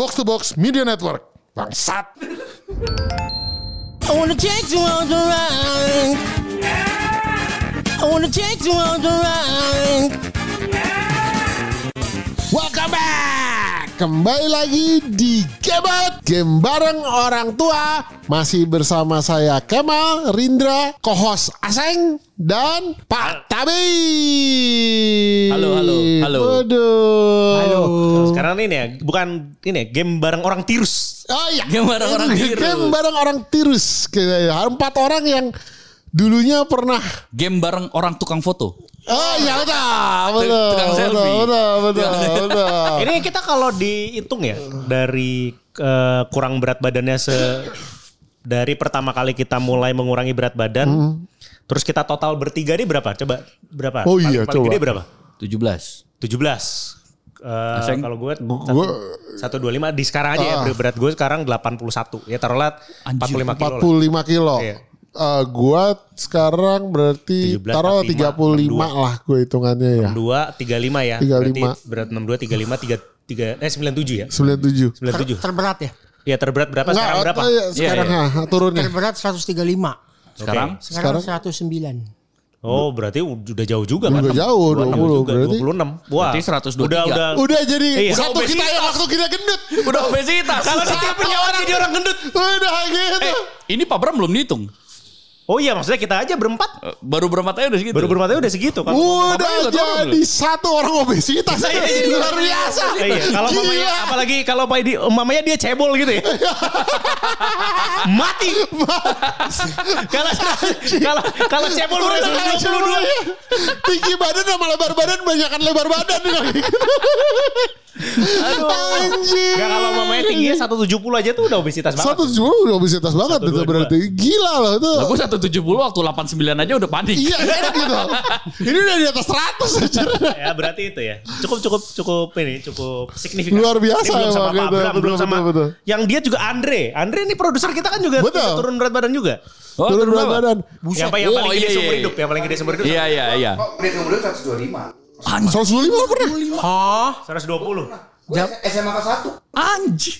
Box to Box Media Network. Bangsat. I wanna take you on the ride. I wanna take you on the ride. Welcome back. Kembali lagi di Gebot Game bareng orang tua Masih bersama saya Kemal, Rindra, co-host Aseng Dan Pak Tabi Halo, halo, halo. Waduh Halo. Sekarang ini ya, bukan ini ya, game bareng orang tirus. Oh iya Game bareng orang tirus. Game bareng orang tirus Kayaknya. Empat orang yang dulunya pernah Game bareng orang tukang foto. Oh iya betul Betul Tukang Betul selfie. Betul Betul, betul. Ini kita kalau dihitung ya dari eh, kurang berat badannya se dari pertama kali kita mulai mengurangi berat badan, terus kita total bertiga ini berapa? Coba berapa? Hmm. Oh iya, paling, paling coba. gede berapa? 17. 17. Eh, Aseng? kalau gue Gua- satu dua lima di sekarang aja ya Ah. berat gue sekarang 81 ya taruhlah 45 kilo lah. 45 kilo. Iya. Eh, gua sekarang berarti 17, taruh 45, 35 lah gue hitungannya ya. 2 35 ya. 35. Berarti berat 62 35 3 3 eh 97 ya. 97. 97. Terberat ya? Ya terberat berapa sekarang Enggak, berapa? iya, sekarang Iya, ha, turunnya. Terberat 135. Sekarang Sekarang, 109. Oh, berarti udah jauh juga kan? jauh, 26 20, juga, berarti. 26. Wah. Berarti 123. Udah udah. Udah jadi Iya. satu Udah kita yang waktu kita gendut. udah obesitas. Kalau setiap punya orang jadi orang gendut. Udah gitu. Eh, ini Pak Bram belum dihitung. Oh iya, maksudnya kita aja berempat. Eh, Baru berempat aja udah segitu. Baru berempat aja udah segitu kan. Udah jadi satu orang obesitas. Iya, jadi luar biasa. iya, kalau Gila. mamanya apalagi kalau Pak di mamanya dia cebol gitu ya. Mati. Kalau kalau kalau cebol kayak 22. cewek. Tinggi badan sama lebar badan banyakan lebar badan. Aduh. Anjing. Enggak kalau mamanya tingginya 170 aja tuh udah obesitas banget. Satu jual udah obesitas banget Satu, itu dua, berarti. Gila loh itu. Lah gue 170 waktu 89 aja udah panik. Iya kan gitu. Ini udah di atas 100 aja. Ya berarti itu ya. Cukup cukup cukup ini cukup signifikan. Luar biasa Ini belum sama emang Pak gitu. Bram, belum Betul, sama betul, betul. yang dia juga Andre. Andre ini produser kita kan juga Betul. turun berat badan juga. Oh, Turun berat badan. Yang, apa- yang Oh, paling gede iya, seumur iya. hidup, yang paling gede seumur hidup. Iya, iya, iya. Oh, Menit umur 125. 125 pernah. Hah? 120. Gue SMA kelas 1. Anjir.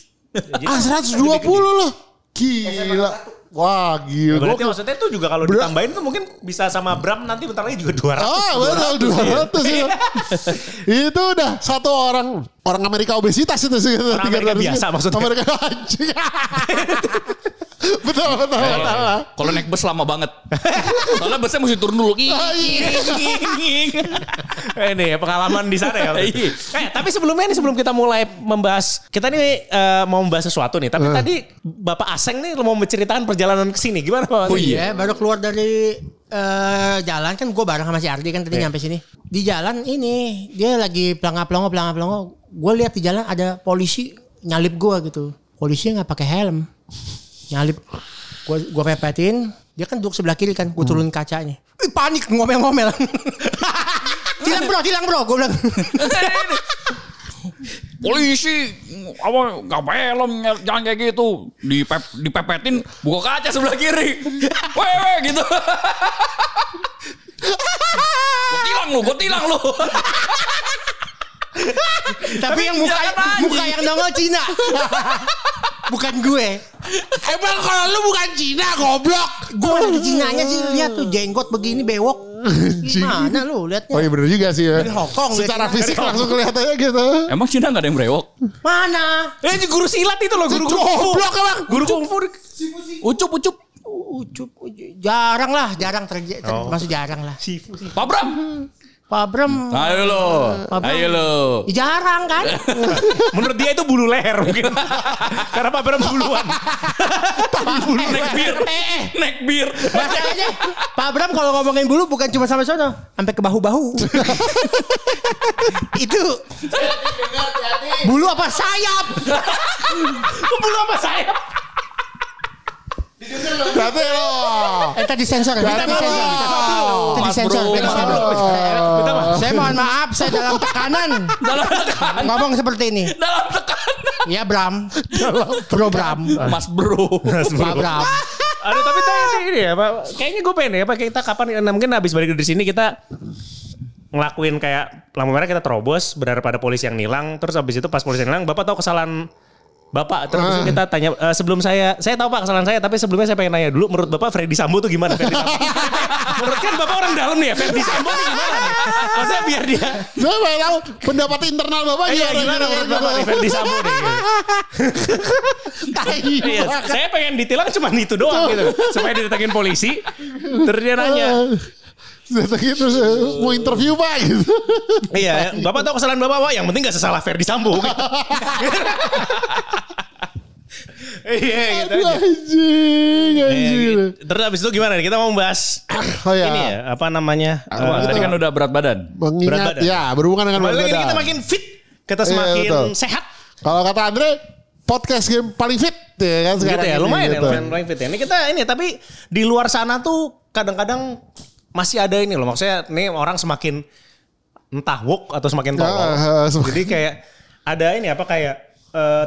Ah 120 loh. Gila. Wah gila. Berarti Gua- maksudnya tuh juga kalau Bra- ditambahin tuh mungkin bisa sama Bram nanti bentar lagi juga 200. Ah betul 200 Iya. itu. itu udah satu orang orang Amerika obesitas itu sih. Orang Amerika 300. biasa maksudnya. Amerika anjing. betul betul betul. Kalau naik bus lama banget. Soalnya busnya mesti turun dulu. Ah, iya. Eh, Ini ya pengalaman di sana ya. Iya. eh, tapi sebelumnya nih sebelum kita mulai membahas, kita nih eh, mau membahas sesuatu nih. Tapi tadi Bapak Aseng nih mau menceritakan perjalanan ke sini. Gimana Pak? Oh iya. Iya, baru keluar dari eh, jalan kan gue bareng sama si Ardi kan tadi Iya. nyampe sini. Di jalan ini dia lagi pelangga-pelongo pelangga-pelongo. Gue lihat di jalan ada polisi nyalip gue gitu. Polisi nggak pakai helm. Nyalip. Gue gua pepetin. Dia kan duduk sebelah kiri kan. Gue turun kacanya. Ih, panik ngomel-ngomel. tilang bro, tilang bro. Gue bilang. Polisi apa nggak helm jangan kayak gitu dipep dipepetin buka kaca sebelah kiri wewe gitu gue tilang lu gue tilang lu Tapi yang muka, anjing. muka yang nongol Cina. Bukan gue. Emang kalau lu bukan Cina goblok. Gue lagi Cinanya sih lihat tuh jenggot begini bewok. Gimana lu lihatnya? Oh iya bener juga sih ya. Dari Hong Kong, Secara dari- fisik langsung kelihatannya gitu. emang Cina nggak ada yang brewok Mana? Eh, guru silat itu loh, guru guru Goblok emang. Guru kungfu. ucup ucup Ucup, ucup. jarang lah, jarang terjadi, masih jarang lah. Sifu sih. Pak Bram Pak Bram, ayo lo Pak Bram. ayo lo ya jarang kan? Menurut dia itu bulu leher mungkin. Karena Pak Bram buluan. bulu neck beer neck beer Masalahnya Pak Bram kalau ngomongin bulu bukan cuma sampai sono, sampai ke bahu-bahu. Itu bulu apa sayap? bulu apa sayap? Berarti lo. Eh tadi sensor, ya? tadi sensor. Tadi Mas sensor. Bro. tadi sensor. Minta maaf. Saya mohon maaf, saya dalam tekanan dalam tekanan ngomong seperti ini. dalam tekanan Ya Bram, Bro Bram, Mas Bro Pak Bram. Aduh tapi tadi ini ya Pak. Kayaknya gue pengen ya Pak. Kita kapan nah, mungkin habis balik dari sini kita ngelakuin kayak lampu merah kita terobos benar pada polisi yang nilang. Terus habis itu pas polisi yang nilang. Bapak tahu kesalahan Bapak, terus Ah. kita tanya eh, sebelum saya, saya tahu Pak kesalahan saya, tapi sebelumnya saya pengen nanya dulu, menurut Bapak Freddy Sambo tuh gimana? Freddy Sambo. menurut kan Bapak orang dalam nih ya, Freddy Sambo tuh gimana? Maksudnya biar dia, Saya pengen tahu pendapat internal bapak eh, iya, gimana? gimana menurut Bapak nih Freddy Sambo nih? Iya, saya pengen ditilang cuma itu doang gitu, supaya didatengin polisi. Terus dia nanya, Datangin terus eh, mau interview pak gitu. iya, Bapak tahu kesalahan Bapak, Pak? Yang penting gak sesalah Freddy Sambo. Iya, gitu Aduh aja. anjing, Iya, anjing. gitu. Terus abis itu gimana nih? Kita mau bahas Oh ya, ini ya, apa namanya? Eh, tadi kan udah berat badan. Berat mengingat badan. ya berhubungan dengan berat badan. kita makin fit, kita Iya, semakin betul. sehat. Kalau kata Andre, podcast game paling fit ya kan Gitu sekarang ya, ini, lumayan ya, gitu. lumayan, lumayan fit ya. Ini kita ini tapi di luar sana tuh kadang-kadang masih ada ini loh. Maksudnya nih orang semakin entah woke atau semakin tolol. Ah, ah, semakin- Jadi kayak ada ini apa kayak eh,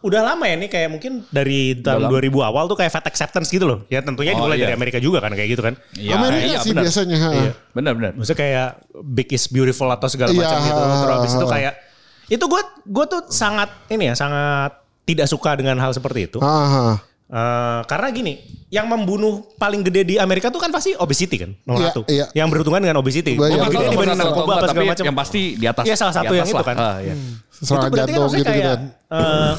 udah lama ya nih kayak mungkin dari tahun 2000 awal tuh kayak fat acceptance gitu loh. Ya tentunya Oh, dimulai iya. dari Amerika juga kan kayak gitu kan. Iya, Amerika iya, sih benar. biasanya. ha. Iya. Benar, benar. Maksudnya kayak big is beautiful atau segala Iya, macam gitu. Terus habis itu kayak itu gue gue tuh sangat ini ya sangat tidak suka dengan hal seperti itu. Ah, Eh, karena gini, yang membunuh paling gede di Amerika tuh kan pasti obesity kan nomor Iya, satu. iya. Yang berhubungan dengan obesity. Iya, Lebih iya. gede dibanding satu narkoba apa segala tapi macam. Yang pasti di atas. Iya, salah satu yang itu kan. Ah, iya. itu serangan berarti kan jantung maksudnya gitu kayak kan. eh,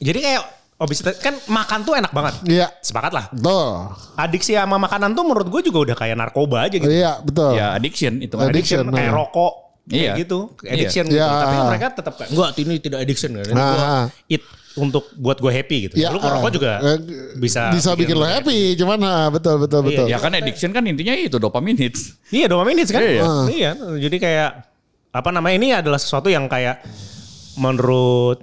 jadi kayak obesitas kan makan tuh enak banget. Iya, Sepakat lah. betul. Adiksi sama makanan tuh menurut gue juga udah kayak narkoba aja gitu. Iya, betul. Ya addiction itu. Addiction. Addiction kayak nah. rokok kayak Iya. gitu, addiction gitu. Iya. Tapi mereka tetap kayak enggak ini tidak addiction kan. Ini Ah. gua it untuk buat gue happy gitu. Ya, Lu ngerokok ah, juga eh, bisa bisa bikin lo happy, cuman ah, betul betul betul. Ya kan addiction kan intinya itu dopamine hits. Iya dopamine hits kan? Iya. Iya. Jadi kayak apa namanya ini adalah sesuatu yang kayak menurut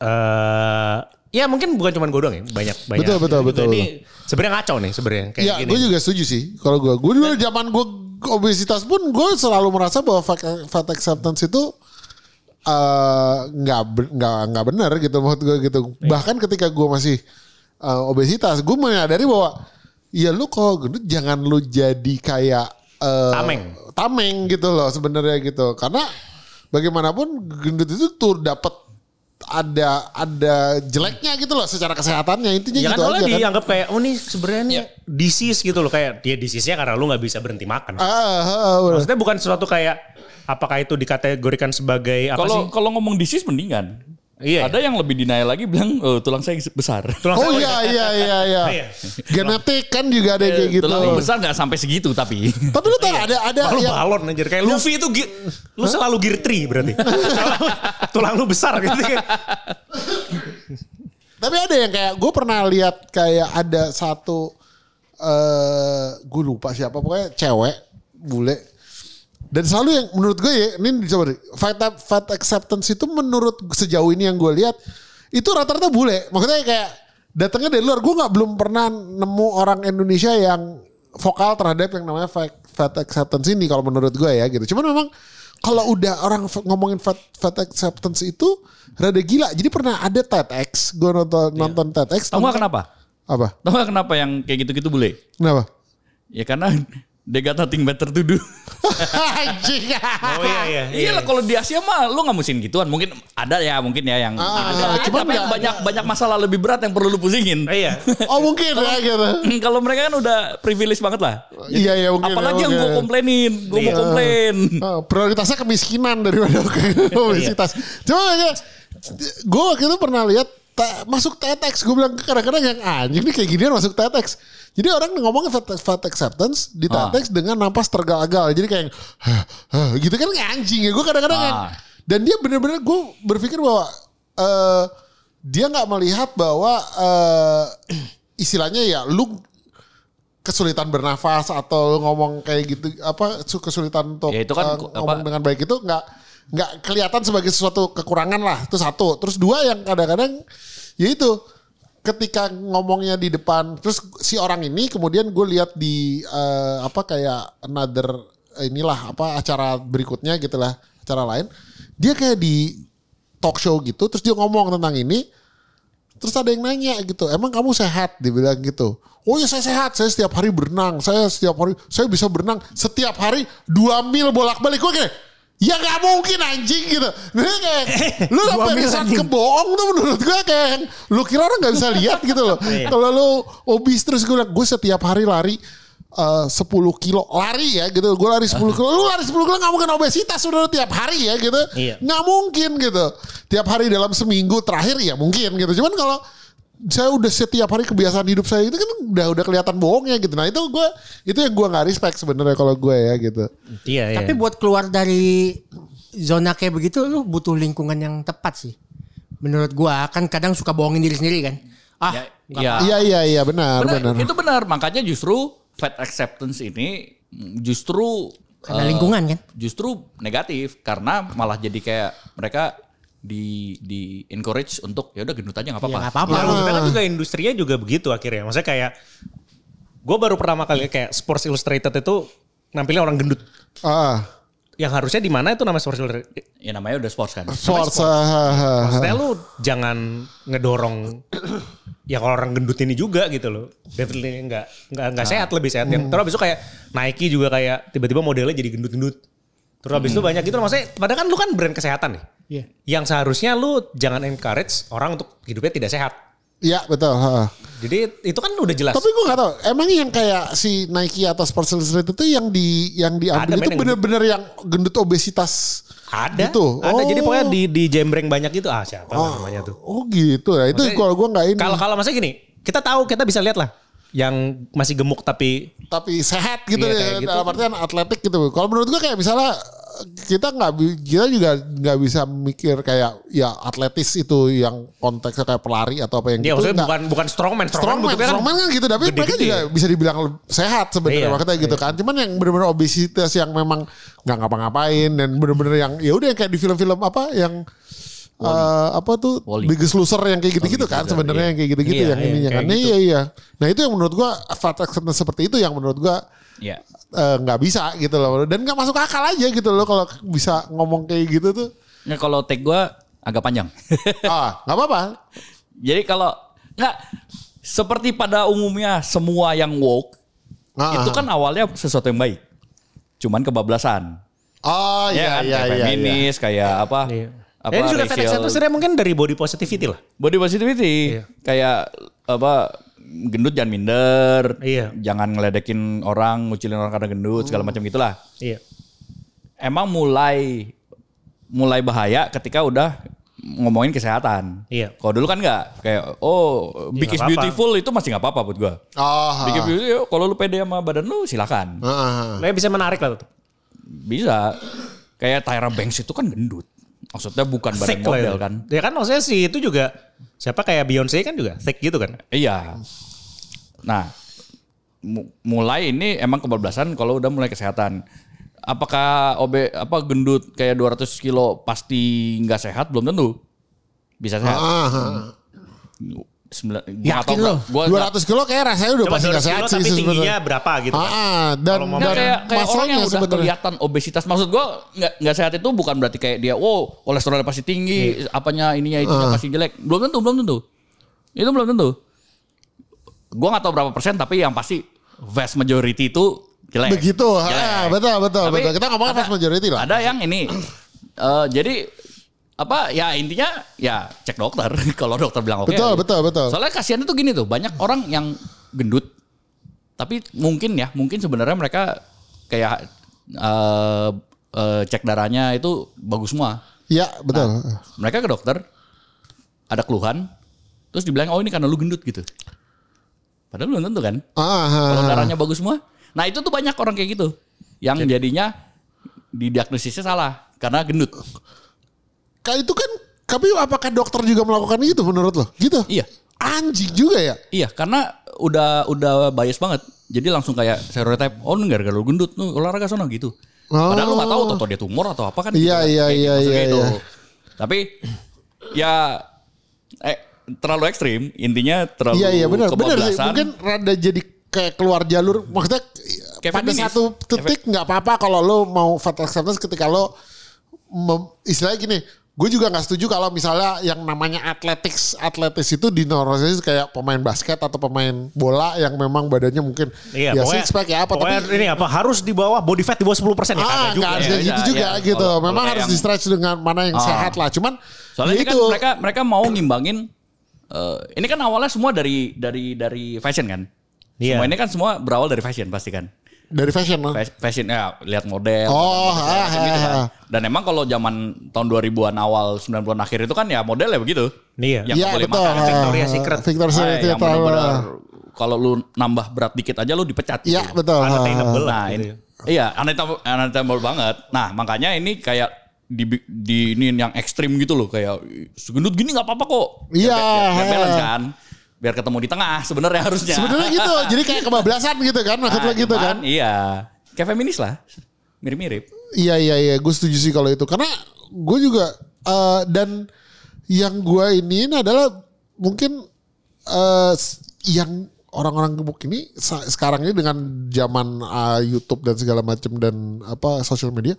eh ya mungkin bukan cuma gue doang ya, banyak banyak. Betul, betul, betul, Ini sebenarnya ngaco nih sebenarnya kayak Ya, gini. gue juga setuju sih. Kalau gue, gue dulu zaman gue obesitas pun gue selalu merasa bahwa fat, fat acceptance itu nggak ber- nggak nggak benar gitu menurut gue gitu. Iya. Bahkan ketika gue masih eh, obesitas, gue menyadari bahwa ya lu kalau gendut jangan lu jadi kayak eh, Tameng. tameng gitu loh sebenarnya gitu. Karena bagaimanapun gendut itu tuh dapat ada ada jeleknya gitu loh secara kesehatannya intinya Ya gitu kan aja kan. dianggap kayak oh nih sebenarnya nih disease gitu loh kayak dia disease-nya karena lu nggak bisa berhenti makan. Ah, ah, bener. Maksudnya bukan sesuatu kayak apakah itu dikategorikan sebagai apa sih? Kalau kalau ngomong disease mendingan. Iya. Ada yang lebih denial lagi bilang oh, tulang saya besar. Tulang Oh saya- iya iya iya iya. Iya. Genetik kan juga ada kayak gitu. Tulang besar nggak sampai segitu tapi. Tapi lu tau ada ada Wah, lu yang balon anjir kayak Luffy itu gi- lu selalu gear 3 berarti. Tulang lu besar gitu. tapi ada yang kayak gue pernah lihat kayak ada satu eh gue lupa siapa pokoknya cewek bule dan selalu yang menurut gue ya ini coba deh fat, fat acceptance itu menurut sejauh ini yang gue lihat itu rata-rata bule. Maksudnya kayak datangnya dari luar. Gue nggak belum pernah nemu orang Indonesia yang vokal terhadap yang namanya fat, fat acceptance ini kalau menurut gue ya gitu. Cuman memang kalau udah orang ngomongin fat, fat acceptance itu rada gila. Jadi pernah ada TEDx gue nonton nonton TEDx Tahu nggak kenapa? apa? Tahu nggak kenapa yang kayak gitu-gitu boleh? kenapa? Ya karena they got nothing better to do. Anjing. Oh iya iya. Iya lah kalau di Asia mah lu nggak musim gituan. Mungkin ada ya mungkin ya yang Ah, ada. cuman tapi nggak- banyak banyak masalah lebih berat yang perlu lu pusingin. Oh, iya. Oh mungkin ya gitu. kalau mereka kan udah privilege banget lah. Iya iya mungkin. Apalagi yang mungkin. gue komplainin, gue mau Iya. komplain. Oh, prioritasnya kemiskinan daripada obesitas. Cuma gue waktu itu pernah lihat masuk TEDx. Gue bilang kadang-kadang yang anjing nih kayak ginian masuk TEDx. Jadi orang ngomongnya fat, fat acceptance di Ah. Dengan napas tergal-gal. Jadi kayak "Hah, hah," gitu kan anjing ya. Gue kadang-kadang yang Ah. dan dia bener-bener gue berpikir bahwa eh, dia nggak melihat bahwa eh, istilahnya ya lu kesulitan bernafas atau ngomong kayak gitu apa su- kesulitan untuk Ya, itu kan ku- ngomong apa- dengan baik itu nggak nggak kelihatan sebagai sesuatu kekurangan lah itu satu terus dua yang kadang-kadang ya itu ketika ngomongnya di depan terus si orang ini kemudian gue lihat di eh, apa kayak another inilah apa acara berikutnya gitu lah acara lain dia kayak di talk show gitu terus dia ngomong tentang ini Terus ada yang nanya gitu, emang kamu sehat? Dibilang gitu. Oh ya saya sehat, saya setiap hari berenang, saya setiap hari, saya bisa berenang setiap hari dua mil bolak balik. Gue kayak, Ya gak mungkin anjing gitu. Nah, kayak, lu sampai mil, riset anjing. kebohong tuh menurut gue kayak lu kira orang gak bisa lihat gitu loh. Kalau lu obes terus gue bilang gue setiap hari lari eh, 10 kilo lari ya gitu. Gue lari 10 kilo. Lu lari 10 kilo gak mungkin obesitas udah tiap hari ya gitu. Iya. Nggak mungkin gitu. Tiap hari dalam seminggu terakhir ya mungkin gitu. Cuman kalau saya udah setiap hari kebiasaan hidup saya itu kan udah udah kelihatan bohongnya gitu. Nah itu gue itu yang gue nggak respect sebenarnya kalau gue ya gitu. Iya, iya. Tapi buat keluar dari zona kayak begitu lu butuh lingkungan yang tepat sih. Menurut gua kan kadang suka bohongin diri sendiri kan. Ah, Ya, nggak ya. Iya iya iya benar Benar, benar. Itu benar. Makanya justru fat acceptance ini justru karena lingkungan kan. justru negatif karena malah jadi kayak mereka di di encourage untuk ya udah gendut aja nggak Ya apa-apa. nggak apa-apa. Ya, maksudnya kan juga industrinya juga begitu akhirnya. Maksudnya kayak gue baru pertama kali kayak Sports Illustrated itu nampilin orang gendut. Ah, Yang harusnya di mana itu nama Sports Illustrated? Ya namanya udah sports kan. Forza. ha, ha, ha. Maksudnya lu jangan ngedorong ya kalau orang gendut ini juga gitu loh. Definitely enggak enggak enggak sehat lebih sehat. Yang terus habis itu kayak Nike juga kayak tiba-tiba modelnya jadi gendut-gendut. Terus habis itu banyak gitu loh. Maksudnya padahal kan lu kan brand kesehatan nih. Iya. Yang seharusnya lu jangan encourage orang untuk hidupnya tidak sehat. Iya betul. ha. Jadi itu kan udah jelas. Tapi gue gak tahu. Emang yang kayak si Nike atau Sports Illustrated itu yang di yang diambil Ada, itu men, yang bener-bener yang gendut obesitas. Ada. Gitu. Ada. Oh. Jadi pokoknya di di jembreng banyak gitu. Ah siapa lah namanya tuh. Oh gitu ya. Itu kalau gue nggak ini. Kalau kalau maksudnya gini, kita tahu kita bisa lihat lah yang masih gemuk tapi tapi sehat gitu Iya, ya. gitu. Dalam artian atletik gitu. Kalau menurut gue kayak misalnya kita nggak kita juga nggak bisa mikir kayak ya atletis itu yang konteksnya kayak pelari atau apa yang dia gitu. bukan bukan strongman, strongman, bentuknya kan strongman kan gitu, tapi mereka juga ya. bisa dibilang sehat sebenarnya Iya, makanya gitu kan. Cuman yang benar-benar obesitas yang memang nggak ngapa-ngapain dan benar-benar yang ya udah kayak di film-film apa yang eh, apa tuh Wall-E. Biggest Loser yang kayak gitu-gitu kan sebenarnya iya. yang kayak gitu-gitu Iya, yang iya, ininya kan. gitu. Iya iya. Nah itu yang menurut gua fat acceptance seperti itu yang menurut gua Ya. eh, nggak bisa gitu loh dan nggak masuk akal aja gitu loh kalau bisa ngomong kayak gitu tuh. Ya kalau tag gue agak panjang. ah nggak apa-apa. Jadi kalau nggak seperti pada umumnya semua yang woke Ah, itu ah. kan awalnya sesuatu yang baik. Cuman kebablasan. Oh ya iya kan? iya kayak iya. iya. feminis, kayak apa? Iya. Apa Ya, ini juga racial- acceptance sebenarnya mungkin dari body positivity lah. Body positivity. Iya. Kayak apa gendut jangan minder. Iya. Jangan ngeledekin orang, ngucilin orang karena gendut, segala macam gitulah. Iya. Emang mulai mulai bahaya ketika udah ngomongin kesehatan. Iya. Kalau dulu kan nggak kayak oh big nggak is apa-apa. beautiful itu masih nggak apa-apa buat gua. Oh, Big is beautiful ya, kalau lu pede sama badan lu silakan. ah, ah. Nah, bisa menarik lah tuh. Bisa. Kayak Tyra Banks itu kan gendut. Maksudnya bukan badan Thick model kan. Ya kan maksudnya sih itu juga siapa kayak Beyonce kan juga thick gitu kan. Iya. Nah, mu- mulai ini emang kebablasan kalau udah mulai kesehatan. Apakah obe apa gendut kayak 200 kilo pasti nggak sehat? Belum tentu. Bisa sehat. Ah, ah. Sembilan, gua Yakin lo? Gua 200 kilo kayak rasanya udah pasti 200 nggak sehat sih tapi tingginya berapa gitu kan. Ah, ah, dan, Kalau mau Nggak, dan kayak, kayak orang yang udah kelihatan obesitas. Maksud gua nggak nggak sehat itu bukan berarti kayak dia, wow kolesterolnya pasti tinggi, apanya ininya itunya Ah. pasti jelek. Belum tentu, belum tentu. Itu belum tentu. Gua nggak tahu berapa persen, tapi yang pasti vast majority itu jelek. Begitu, Jelek. ah, betul betul Tapi betul. Kita ngomongin vast majority lah. Ada yang ini, eh, jadi apa ya intinya ya cek dokter kalau dokter bilang oke. Betul, ya. betul, betul. Soalnya kasihan itu gini tuh banyak orang yang gendut, tapi mungkin ya mungkin sebenarnya mereka kayak eh, eh, cek darahnya itu bagus semua. Iya betul. Mereka ke dokter, ada keluhan, terus dibilang oh ini karena lu gendut gitu. Padahal belum tentu kan. Ah, ah, Kalau ah. darahnya bagus semua. Nah itu tuh banyak orang kayak gitu. Yang jadinya didiagnosisnya salah. Karena gendut. Kayak itu kan, tapi apakah dokter juga melakukan itu menurut lo? Gitu? Iya. Anjing juga ya? Iya karena udah udah bias banget. Jadi langsung kayak stereotype. Oh gara-gara lu gendut. Lu olahraga sono gitu. Padahal lu gak tahu toto dia tumor atau apa kan. Oh. Iya, gitu kan. iya, Kayak iya, iya, itu. iya. Tapi ya eh terlalu ekstrim. Intinya terlalu Iya iya benar benar sih. Mungkin rada jadi kayak keluar jalur. Maksudnya Kayak pada feminis. satu titik nggak apa-apa kalau lo mau fat acceptance ketika lo mem- istilahnya gini gue juga nggak setuju kalau misalnya yang namanya athletics athletics itu dinormalisasi kayak pemain basket atau pemain bola yang memang badannya mungkin Iya, ya pokoknya, six pack ya apa tapi ini apa harus di bawah body fat di bawah 10 persen ya ah kagak juga. harus ya. kayak gitu Iya, juga iya. gitu Kalau- memang kalau harus yang- di stretch dengan mana yang Ah. sehat lah cuman Soalnya ya ini kan mereka mereka mau ngimbangin eh, ini kan awalnya semua dari dari dari fashion kan. Iya. Semua ini kan semua berawal dari fashion pasti kan. Dari fashion lah. Fas- Fashion ya lihat model. Oh, macam ah, gitu kan. ah, ah. Dan emang kalau zaman tahun 2000-an awal 90-an akhir itu kan ya modelnya begitu. Iya. Yang Iya boleh betul. makan. Victoria's Secret. Victoria's Ah, Secret. yang tahu. benar-benar kalau lu nambah berat dikit aja lu dipecat. Iya gitu. betul. Unattainable lah Nah, gitu ini, ya. iya, unattainable, unattainable banget. Nah, makanya ini kayak di, di ini yang ekstrim gitu loh, kayak segendut gini nggak apa-apa kok. Iya. Biar, biar, biar balance kan. Biar ketemu di tengah sebenarnya harusnya. Sebenarnya gitu. Jadi kayak kebablasan gitu kan maksud Nah, gitu kan. Iya. Kayak feminis lah. Mirip-mirip. Iya iya iya, gue setuju sih kalau itu karena gue juga eh, dan yang gue ini adalah mungkin eh, s- yang orang-orang gemuk ini sekarang ini dengan zaman eh, YouTube dan segala macam dan apa sosial media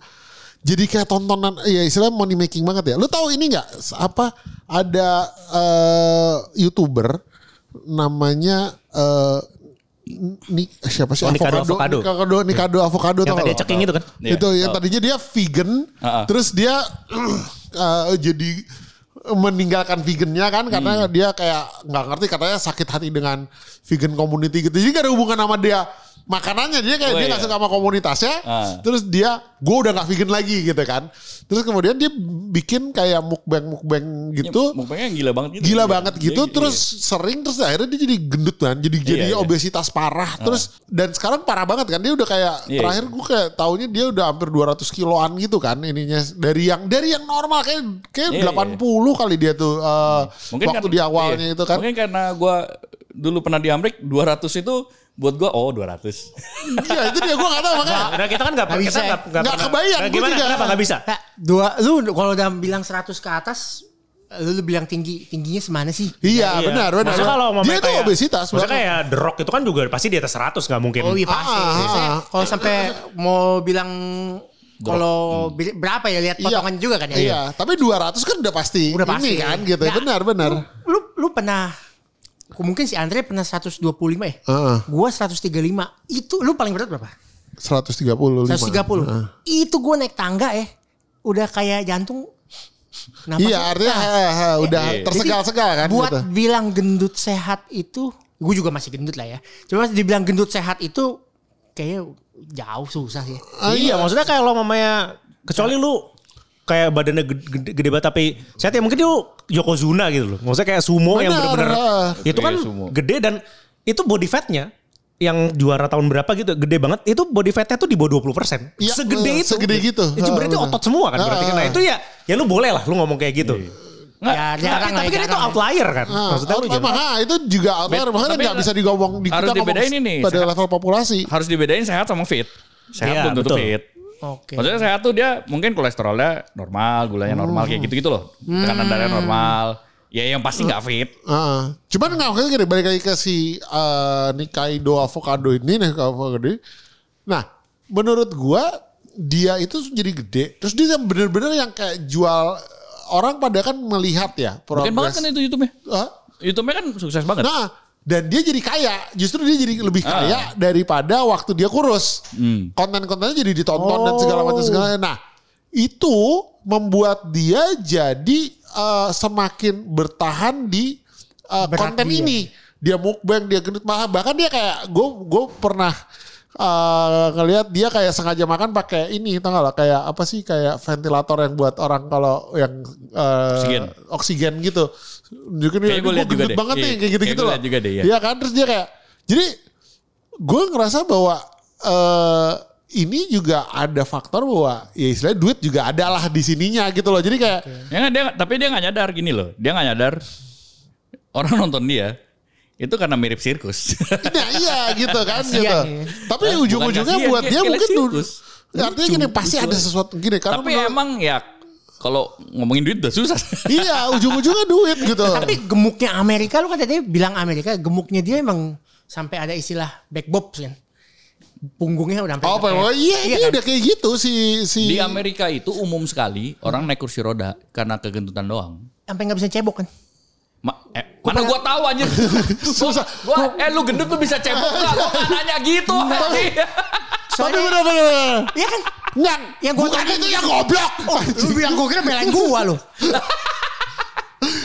jadi kayak tontonan ya istilah money making banget ya. Lu tahu ini nggak apa ada eh, youtuber namanya eh, Ni, siapa sih Oh, Nikado Avocado. Nikado Nikado Avocado Yang tadi ceking itu kan. Iya, itu yang tahu. tadinya dia vegan, Ah-ah. terus dia eh, jadi meninggalkan vegannya kan karena Hmm. dia kayak nggak ngerti katanya sakit hati dengan vegan community gitu. Jadi gak ada hubungan sama dia makanannya dia kayak Oh, dia iya. suka sama komunitasnya. Ah. Terus dia gue udah nggak vegan lagi gitu kan. Terus kemudian dia bikin kayak mukbang mukbang gitu. Ya, mukbangnya gila banget gitu. Gila Iya. banget gitu Iya, terus sering terus akhirnya dia jadi gendut kan jadi jadi iya. obesitas parah terus dan sekarang parah banget kan dia udah kayak Iya. terakhir gue kayak taunya dia udah hampir 200 kiloan gitu kan ininya dari yang dari yang normal kayak kayak Iya, 80 kali dia tuh uh, waktu kan- di awalnya iya. itu kan Mungkin karena gua dulu pernah di Amrik 200 itu buat gua oh 200. iya itu dia gue gak tau makanya Nah kita kan nggak Nggak kita bisa ya. nggak Nggak pernah- kebayang, Nah, gua gimana juga. kenapa nggak bisa? Nah, dua lu kalau udah bilang 100 ke atas lu, lu bilang tinggi tingginya semana sih? iya benar benar Maksudnya kalau mau dia tuh kayak, obesitas Maksudnya kayak The Rock itu kan juga pasti di atas 100 nggak mungkin. Oh iya pasti. Ah, ah. Kalau sampai mau bilang kalau bi- berapa ya lihat Iya. potongan juga kan ya. iya tapi 200 kan udah pasti Udah pasti. ini kan gitu Nah, benar benar Lu lu pernah mungkin si Andre pernah 125 ya? Heeh. Gua 135. Itu lu paling berat berapa? 135 130. Itu gua naik tangga ya. Udah kayak jantung. Napas Iya artinya ha, ha, udah Iya. tersegal-segal kan buat gitu. bilang gendut sehat itu, gue juga masih gendut lah ya. Cuma dibilang gendut sehat itu kayaknya jauh susah sih. Ah, iya, maksudnya kayak lo mamanya kecuali lu kayak badannya gede, gede, banget tapi sehat ya mungkin dia Yokozuna gitu loh. Maksudnya kayak sumo yang Benar, bener-bener ah. itu kan Iya, sumo. gede dan itu body fatnya yang juara tahun berapa gitu gede banget itu body fatnya tuh di bawah 20% Iya, segede eh, itu segede gitu. itu Ah, berarti benar. otot semua kan berarti kan nah Ah. itu ya ya lu boleh lah lu ngomong kayak gitu Nggak, Ya, tapi, jarang lah, tapi kan itu outlier kan Ah, maksudnya lu outlier, jangan maka itu juga outlier Bet- makanya tapi nggak bisa digomong di harus kita dibedain ini, pada sehat. level populasi. harus dibedain sehat sama fit. Sehat Iya, belum tentu fit. Oke. Maksudnya sehat tuh dia mungkin kolesterolnya normal, gulanya normal kayak gitu-gitu loh. Tekanan darahnya normal. Ya yang pasti nggak fit. Ah, cuman nggak maksudnya gini balik lagi ke si eh, Nikaido avocado ini nih avocado ini. Nah, menurut gua dia itu jadi gede. Terus dia bener-bener yang kayak jual orang pada kan melihat ya Mungkin banget kan itu YouTube-nya. Ah, YouTube-nya kan sukses banget. Nah, dan dia jadi kaya. Justru dia jadi lebih kaya daripada waktu dia kurus. Konten-kontennya jadi ditonton dan segala macam segala. Nah, itu membuat dia jadi eh, semakin bertahan di Berat konten dia. ini. Dia mukbang, dia gendut bahkan bahkan dia kayak gue gue pernah eh, ngelihat dia kayak sengaja makan pakai ini tau gak lah kayak apa sih kayak ventilator yang buat orang kalau yang eh, Oksigen. oksigen gitu. Nunjukin "Ini lihat gua juga deh. banget Iya, nih kayak gitu-gitu kayak gua loh. juga deh, iya. Iya kan terus dia kayak jadi gue ngerasa bahwa eh ini juga ada faktor bahwa ya istilahnya duit juga ada lah di sininya gitu loh. Jadi kayak Ya nggak, dia, tapi dia nggak nyadar gini loh. Dia nggak nyadar orang nonton dia itu karena mirip sirkus. nah iya gitu kan Kasian gitu. ya. Tapi ujung-ujungnya buat kayak- dia kayak mungkin tuh sirkus. artinya gini pasti ada sesuatu gini karena tapi menurut- emang ya kalau ngomongin duit udah susah. iya ujung-ujungnya duit gitu. Tapi gemuknya Amerika lu kan tadi bilang Amerika gemuknya dia emang sampai ada istilah back bobs kan. punggungnya udah sampai Oh, kayak- iya, ini kan? udah kayak gitu si si Di Amerika itu umum sekali orang naik kursi roda karena kegentutan doang. sampai nggak bisa cebok kan. Ma, eh, mana gua tahu anjir. Susah. Gua, eh lu gendut lu bisa cebok gak? Gua nanya gitu. Tapi bener-bener. Iya kan? Enggak, Yang gua bukan tadi- itu yang goblok. Lu bilang gue kira belain gua lu.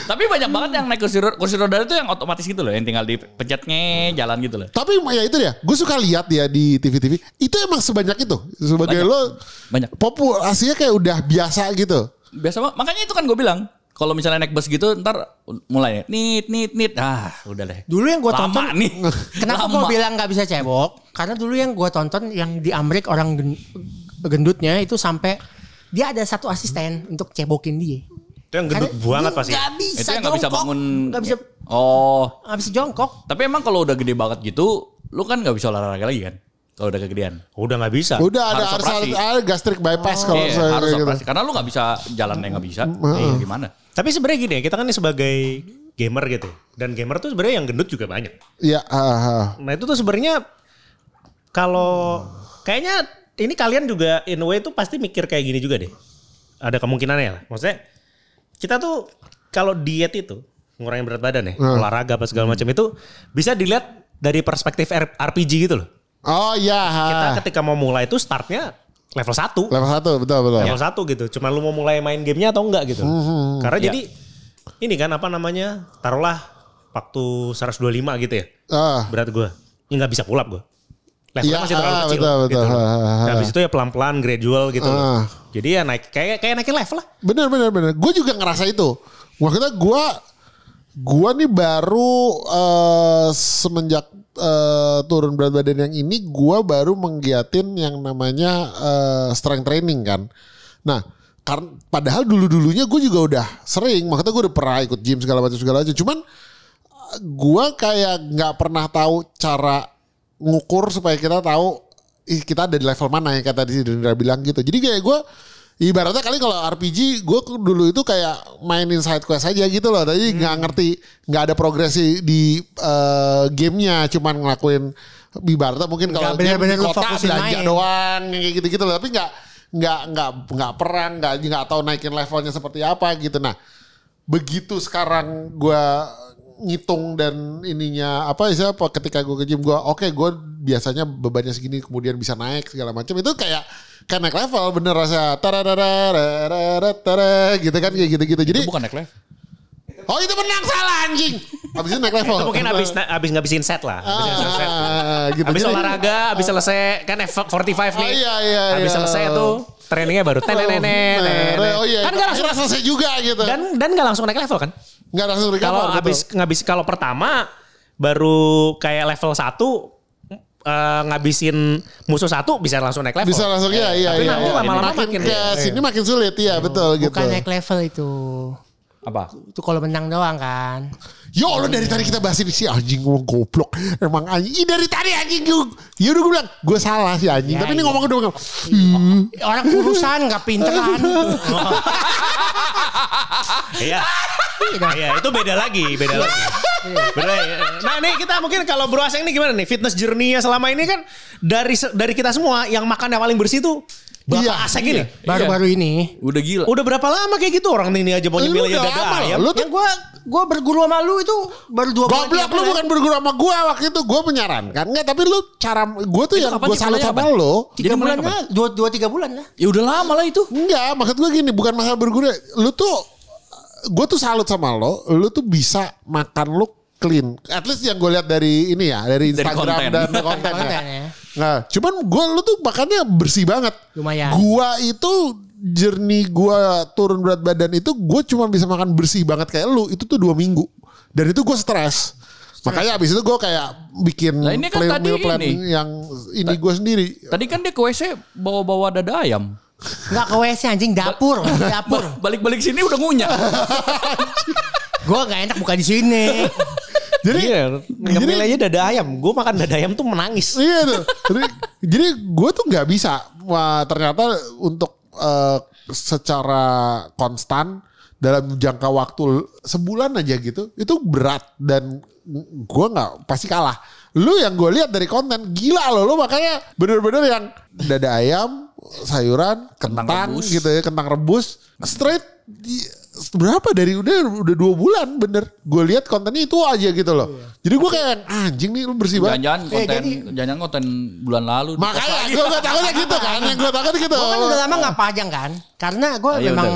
Tapi banyak banget yang naik kursi roda, kursi roda itu yang otomatis gitu loh, yang tinggal dipencetnya jalan gitu loh. Tapi ya itu dia, gue suka lihat dia di TV-TV. Itu emang sebanyak itu. Sebagai Banyak. lo Banyak. populasinya kayak udah biasa gitu. Biasa banget. Makanya itu kan gue bilang, kalau misalnya naik bus gitu ntar mulai nit nit nit ah udah deh. Dulu yang gue Lama tonton nih. Kenapa gue bilang nggak bisa cebok? Karena dulu yang gue tonton yang di Amerika orang gendutnya itu sampai dia ada satu asisten untuk cebokin dia. Itu yang gendut banget pasti. Gak bisa Itu yang nggak bisa jongkok. bangun. Nggak bisa Oh, nggak bisa jongkok. tapi emang kalau udah gede banget gitu, lu kan nggak bisa olahraga lagi kan? Kalau udah kegedean. Udah nggak bisa. Udah ada Harus harus, operasi. ada gastric bypass kalau Iya, saya harus gitu. operasi. Karena lu nggak bisa jalan yang nggak bisa. Eh, gimana? Tapi sebenarnya gini ya, kita kan ini sebagai gamer gitu. Dan gamer tuh sebenarnya yang gendut juga banyak. Iya, ah, ah. Nah itu tuh sebenarnya kalau kayaknya ini kalian juga in a way tuh pasti mikir kayak gini juga deh. Ada kemungkinannya lah. Maksudnya kita tuh kalau diet itu ngurangin berat badan ya, olahraga apa segala macam itu bisa dilihat dari perspektif RPG gitu loh. Oh iya. Kita ketika mau mulai itu startnya level 1. Level satu betul betul. Level 1 gitu. Cuma lu mau mulai main gamenya atau enggak gitu. Hmm, Karena Ya. jadi ini kan apa namanya? Taruhlah waktu 125 gitu ya. Ah. Berat. Ya nggak bisa pull up gue. Levelnya Iya, masih terlalu ah, kecil. betul, betul. Gitu. Nah, habis itu ya pelan-pelan gradual gitu. Ah. Jadi ya naik kayak kayak naikin level lah. Bener bener bener. Gue juga ngerasa itu. Maksudnya gue gue nih baru eh, semenjak eh, turun berat badan yang ini gue baru menggiatin yang namanya eh, strength training kan. Nah, karena padahal dulu dulunya gue juga udah sering. Maksudnya gue udah pernah ikut gym segala macam segala macam. Cuman gue kayak nggak pernah tahu cara ngukur supaya kita tahu ih, kita ada di level mana yang kata di Dendra bilang gitu. Jadi kayak gue ibaratnya kali kalau RPG gue dulu itu kayak mainin side quest aja gitu loh. Tadi nggak ngerti nggak ada progresi di eh, gamenya, cuman ngelakuin ibaratnya mungkin kalau game di kota belanja main. doang kayak gitu-gitu loh. Tapi nggak nggak nggak nggak perang, nggak nggak tahu naikin levelnya seperti apa gitu. Nah begitu sekarang gue ngitung dan ininya apa sih apa ketika gue ke gym gue oke gue biasanya bebannya segini kemudian bisa naik segala macam. Itu kayak kayak naik level bener rasa tararararararara, gitu kan kayak gitu-gitu. Jadi Itu bukan naik level. Oh itu menang salah anjing habis itu naik level Itu mungkin abis abis ngabisin set lah. Abis ngabisin set. Ah, gitu Abis Jadi- olahraga, abis selesai kan F45 nih. Oh, iya, iya, Abis iya. selesai tuh trainingnya baru tenenenet. oh iya Kan nggak langsung selesai juga gitu dan dan nggak langsung naik level kan? nggak langsung recover Kalau betul. abis ngabis kalau pertama baru kayak level 1 eh, ngabisin musuh satu bisa langsung naik level. bisa langsung ya iya Tapi iya nanti iya. lama-lama makin makin ke sini makin sulit iya betul gitu Bukan naik level itu. Apa? Itu kalau menang doang kan. Ya Allah dari tadi kita bahas ini si anjing ngomong goblok. Emang anjing. Dari tadi anjing gue. Ya udah gue bilang gue salah sih anjing. Ya, Tapi ini iya. ngomong doang. Orang kurusan nggak pinteran. Iya. Iya, itu beda lagi, beda lagi. Beda lagi. Nah, nih kita mungkin kalau Bro Aseng ini gimana nih? Fitness journey-nya selama ini kan dari dari kita semua yang makan yang paling bersih tuh Bapak Iya, Aseng ini. Baru-baru ini. Udah gila. Udah berapa lama kayak gitu orang ini aja mau Lu nyemil udah dada lama loh. ayam. Lu tuh Yang gue gue berguru sama lu itu baru dua bulan, goblok lu bukan berguru sama gue waktu itu. Gue menyarankan. Enggak tapi lu cara. Gue tuh Itu yang sih salut sama lo. tiga bulan lah, dua, dua tiga bulan lah. Ya udah lama lah itu. Enggak maksud gue gini. Bukan masalah berguru. Lu tuh. Gue tuh salut sama lo. Lu tuh bisa makan lu clean. At least yang gue lihat dari ini ya. Dari Dari Instagram konten. dan konten. Konten ya. ya. Nah, cuman gue lu tuh makannya bersih banget. Lumayan. Gua itu jernih gua turun berat badan itu gue cuma bisa makan bersih banget kayak lu itu tuh dua minggu dan itu gue stres. Makanya abis itu gue kayak bikin Lah, ini kan plan- tadi meal plan ini. yang ini gue sendiri. Tadi kan dia ke WC bawa-bawa dada ayam. Nggak ke WC anjing dapur, dapur. Ba- Balik-balik sini udah ngunyah. Gue nggak enak buka di sini. Jadi Iya, ngemil aja dada ayam. Gue makan dada ayam tuh menangis. Iya tuh. Jadi, jadi gue tuh nggak bisa. Wah, ternyata untuk eh, secara konstan dalam jangka waktu sebulan aja gitu, itu berat dan gue nggak pasti kalah. lu yang gue lihat dari konten gila loh lu makanya bener-bener yang dada ayam sayuran kentang, rebus. gitu ya kentang rebus straight di, berapa dari udah udah dua bulan bener gue lihat kontennya itu aja gitu loh jadi gue kayak anjing nih lu bersih banget Jangan-jangan Eh, konten, jadi- jangan-jangan konten bulan lalu. makanya gue gak takutnya gitu kan yang gue takut gitu Gue kan udah lama gak pajang kan. Karena gue Ah, iya memang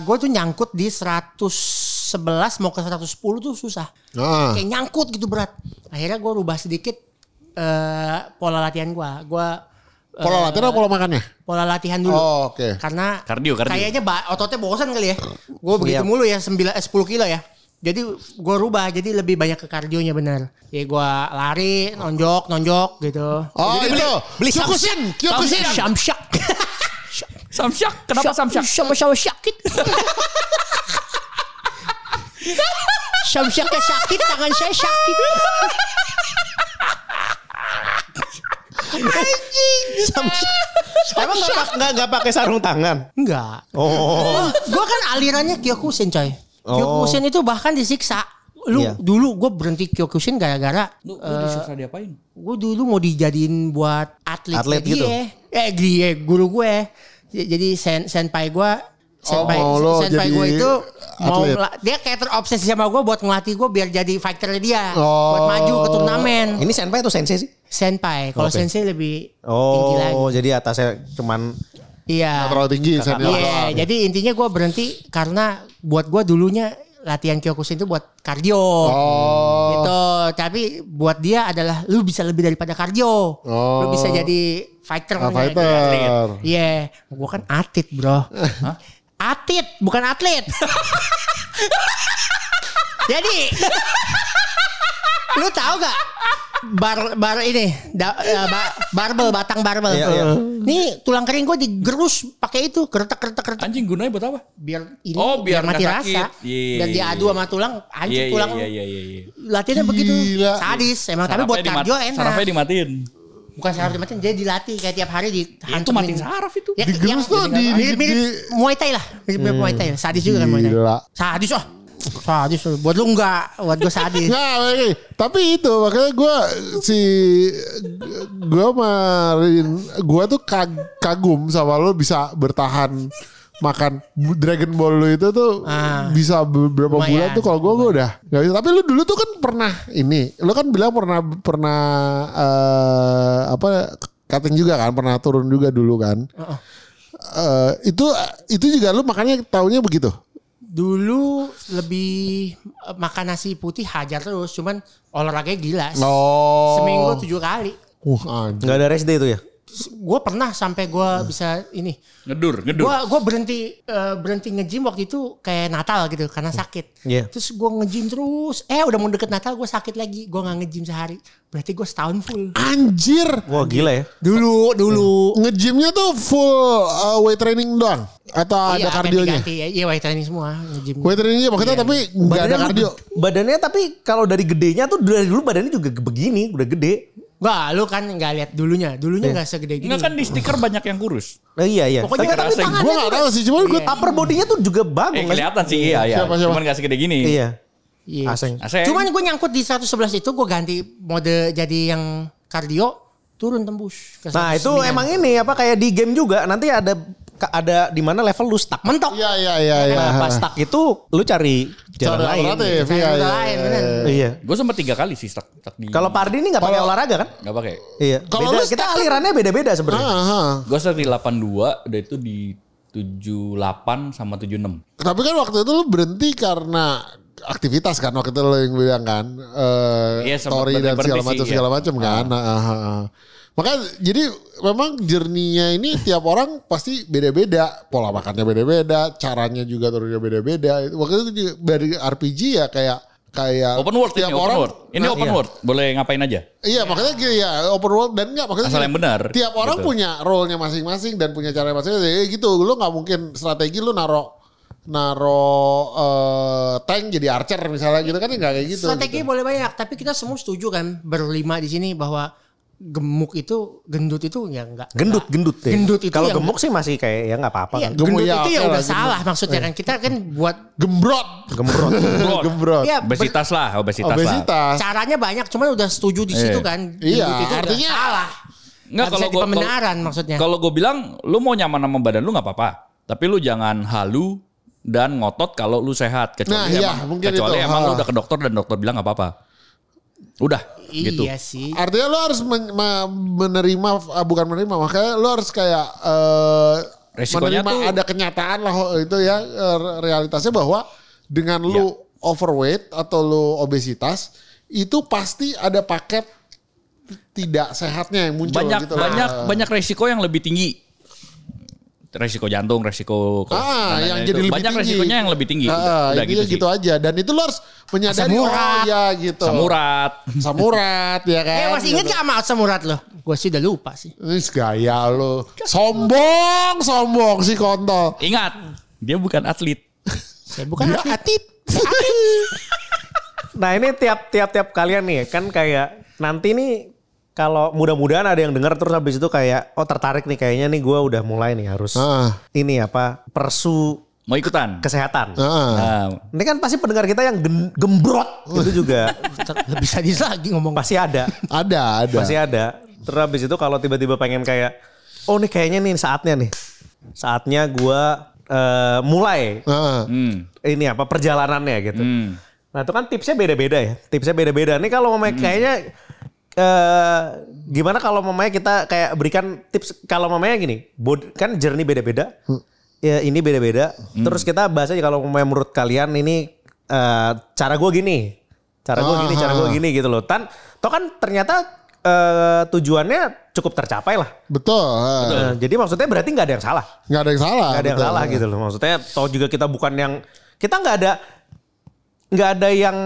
gue tuh nyangkut di 111 mau ke 110 tuh susah. Ah. Kayak nyangkut gitu berat. Akhirnya gue rubah sedikit eh, pola latihan gue. Gue pola latihan atau pola makannya pola latihan dulu. Oh, oke. Karena Kardio, kardio. kayaknya ototnya bosan kali ya. Gue begitu mulu ya 9 eh, 10 kilo ya. Jadi gue rubah jadi lebih banyak ke kardionya bener. Ya gue lari, nonjok, nonjok gitu. oh Jadi itu beli Kyokushin Kyokushin Samsyak. Samsyak, kenapa samsyak? Sama-sama sakit. Samsyaknya sakit, tangan saya sakit. Samsyak. Emang nggak pak- nggak nggak pakai sarung tangan? Enggak. Oh. Gue kan alirannya Kyokushin coy. Oh. Kyokushin itu bahkan disiksa. Lu Iya. dulu gue berhenti Kyokushin gara-gara Lu, lu disiksa diapain? gue dulu mau dijadiin buat atlet, Atlet dia. gitu? Eh dia guru gue. Jadi sen senpai gue senpai, Oh, lo senpai jadi gue itu mau dia kayak terobsesi sama gue buat ngelatih gue biar jadi fighter dia Oh. buat maju ke turnamen Ini senpai atau sensei sih? senpai kalau Oke. sensei lebih tinggi lagi Oh, jadi atasnya cuman iya terlalu tinggi Iya, doang. jadi intinya gue berhenti karena buat gue dulunya latihan Kyokushin itu buat kardio. Oh. Gitu. Tapi buat dia adalah lu bisa lebih daripada kardio. Lu Oh. bisa jadi fighter. Ah, fighter. Iya, gue kan atlet, Bro. Atlet, bukan atlet. jadi lu tahu gak bar bar ini da, eh, ba- barbel batang barbel Iya, iya. nih tulang kering gue digerus pakai itu keretek keretek keretek Anjing gunanya buat apa? biar ini Oh, biar mati nggak rasa. Iya, dan iya, diadu iya. sama tulang Iya, iya, tulang iya, iya, iya, iya. latihannya begitu sadis emang tapi Sarafnya buat kardio enak Sarafnya dimatiin. Bukan saraf dimatiin jadi dilatih kayak tiap hari di Ya, itu matiin saraf itu. ya, Digerus tuh, di- di- mirip di- Muay Thai lah mirip, mirip Muay Thai sadis juga kan Muay Thai Gila. sadis oh sadis oh. buat lu enggak buat gue sadis oke. tapi itu makanya gue si gue marin gue tuh kag- kagum sama lo bisa bertahan makan Dragon Ball lu itu tuh Ah. bisa beberapa Lumayan. bulan tuh kalau gue gue udah nggak bisa. Tapi lu dulu tuh kan pernah ini, lu kan bilang pernah pernah eh, apa cutting juga kan, pernah turun juga dulu kan. Eh, itu itu juga lu makanya taunya begitu. dulu lebih eh, makan nasi putih hajar terus cuman olahraganya gila Oh. seminggu tujuh kali Uh, nggak ada rest day itu ya? Gue pernah sampai gue bisa ini Ngedur, ngedur. gue gua berhenti eh, berhenti nge-gym waktu itu kayak Natal gitu karena sakit Iya. terus gue nge-gym terus eh udah mau deket Natal gue sakit lagi gue nggak nge-gym sehari berarti gue setahun full Anjir. Wah gila ya. dulu dulu Nge-gymnya tuh full uh, weight training doang atau Iya, ada kardionya? ganti-ganti. iya weight training semua nge-gym Weight trainingnya maksudnya tapi nggak ada kardio. Badannya tapi kalau dari gedenya tuh dari dulu badannya juga begini, udah gede. Enggak, lu kan nggak lihat dulunya. Dulunya nggak segede gini. Enggak kan di stiker banyak yang kurus. Nah, iya iya. Pokoknya tapi, tapi kerasa tangannya Gue gak tahu sih, cuman gue Iya. upper bodinya tuh juga bagus. Eh kelihatan sih iya ya. Siapa, siapa? Cuman gak segede gini. Iya. Iya. Aseng. Aseng. Cuman gue nyangkut di 111 itu gue ganti mode jadi yang kardio turun tembus. ke Nah itu 109. emang ini apa kayak di game juga nanti ada ada di mana level lu stuck. mentok. Iya iya iya iya. Nah pas stuck itu lu cari jalan Cara lain. alternatif. Cari Iya rute iya. lain, bener. Iya. Gue sempat tiga kali sih stuck, stuck di. Kalau Pardi ini nggak pakai olahraga kan? Gak pakai. Iya. Kalau Beda, lu kita stuck alirannya beda-beda sebenarnya. Ah, ah. Gue stuck di 82, udah itu di 78 sama 76. Tapi kan waktu itu lu berhenti karena aktivitas kan waktu itu lo yang bilang kan eh Iya, story dan segala macam iya. segala macam kan. Ah, ah, ah. Makanya jadi memang journey-nya ini tiap orang pasti beda-beda, pola makannya beda-beda, caranya juga turunnya beda-beda. Waktu itu juga dari RPG ya kayak kayak Open world ini, tiap open orang world. Ini Nah, open iya. world. Boleh ngapain aja. Iya makanya gitu ya open world dan enggak maksudnya Asal yang benar, Tiap orang gitu. punya role-nya masing-masing dan punya cara masing-masing. Ya gitu, lu nggak mungkin strategi lu naro naro eh, tank jadi archer misalnya gitu kan nggak kayak gitu. Strategi gitu. boleh banyak, tapi kita semua setuju kan berlima di sini bahwa gemuk itu gendut itu ya enggak. Gendut, gendut deh. Gendut itu Kalau gemuk sih masih kayak ya nggak apa-apa Iya, kan. Gemuk gendut ya, itu ya lah, udah gendut. salah maksudnya kan. Kita kan buat Gembrot. Gembrot. Bro, ya ber- obesitas lah, obesitas, lah. Obesitas. caranya banyak cuman udah setuju di situ Eh. kan. Iya, Gendut itu udah artinya- salah. Nggak, kalau gua- pembenaran maksudnya. Kalau gue bilang, lu mau nyaman sama badan lu nggak apa-apa. Tapi lu jangan halu dan ngotot kalau lu sehat. Kecuali Nah, iya, emang, mungkin kecuali itu. emang lu Ha. udah ke dokter dan dokter bilang nggak apa-apa. Udah, gitu. Iya sih. Artinya lo harus men- ma- menerima ah, bukan menerima makanya lo harus kayak eh, Resikonya menerima tuh- ada kenyataan lah itu ya eh, realitasnya bahwa dengan Iya. lu overweight atau lu obesitas itu pasti ada paket tidak sehatnya yang muncul Banyak gitu loh. banyak Eh, banyak resiko yang lebih tinggi. Resiko jantung, resiko Ah, yang itu. jadi lebih banyak tinggi. resikonya yang lebih tinggi. Ah, udah, udah intinya gitu, gitu, aja dan itu lo harus menyadari oh urat. ya gitu. Samurat. Samurat ya kan. Eh masih inget gitu. gak sama asam urat lo? Gue sih udah lupa sih. Ini gaya lo. Sombong, sombong si kontol. Ingat, dia bukan atlet. Saya bukan atlet. Atit. Nah ini tiap tiap tiap kalian nih kan kayak nanti nih kalau mudah-mudahan ada yang dengar terus habis itu kayak oh tertarik nih kayaknya nih gue udah mulai nih harus Ah. ini apa persu Mau ikutan? kesehatan. Ah. Nah, Ini kan pasti pendengar kita yang gen- gembrot itu juga Lebih sadis lagi ngomong. pasti ada, Ada, ada. pasti ada. Terus habis itu kalau tiba-tiba pengen kayak oh nih kayaknya nih saatnya nih, saatnya gue eh, mulai hmm, ini apa perjalanannya gitu. hmm. Nah itu kan tipsnya beda-beda ya. Tipsnya beda-beda. Nih kalau mamanya kayaknya eh gimana kalau mamanya kita kayak berikan tips kalau mamanya gini, bod, kan journey beda-beda. Ya ini beda-beda. Terus kita bahas aja kalau mamanya menurut kalian ini eh, cara gue gini, cara gue gini, cara gue gini gitu loh. Tan, toh kan ternyata eh, tujuannya cukup tercapai lah. Betul. Eh, jadi maksudnya berarti nggak ada yang salah. Nggak ada yang salah. Gak ada yang betul. salah gitu loh. Maksudnya toh juga kita bukan yang kita nggak ada nggak ada yang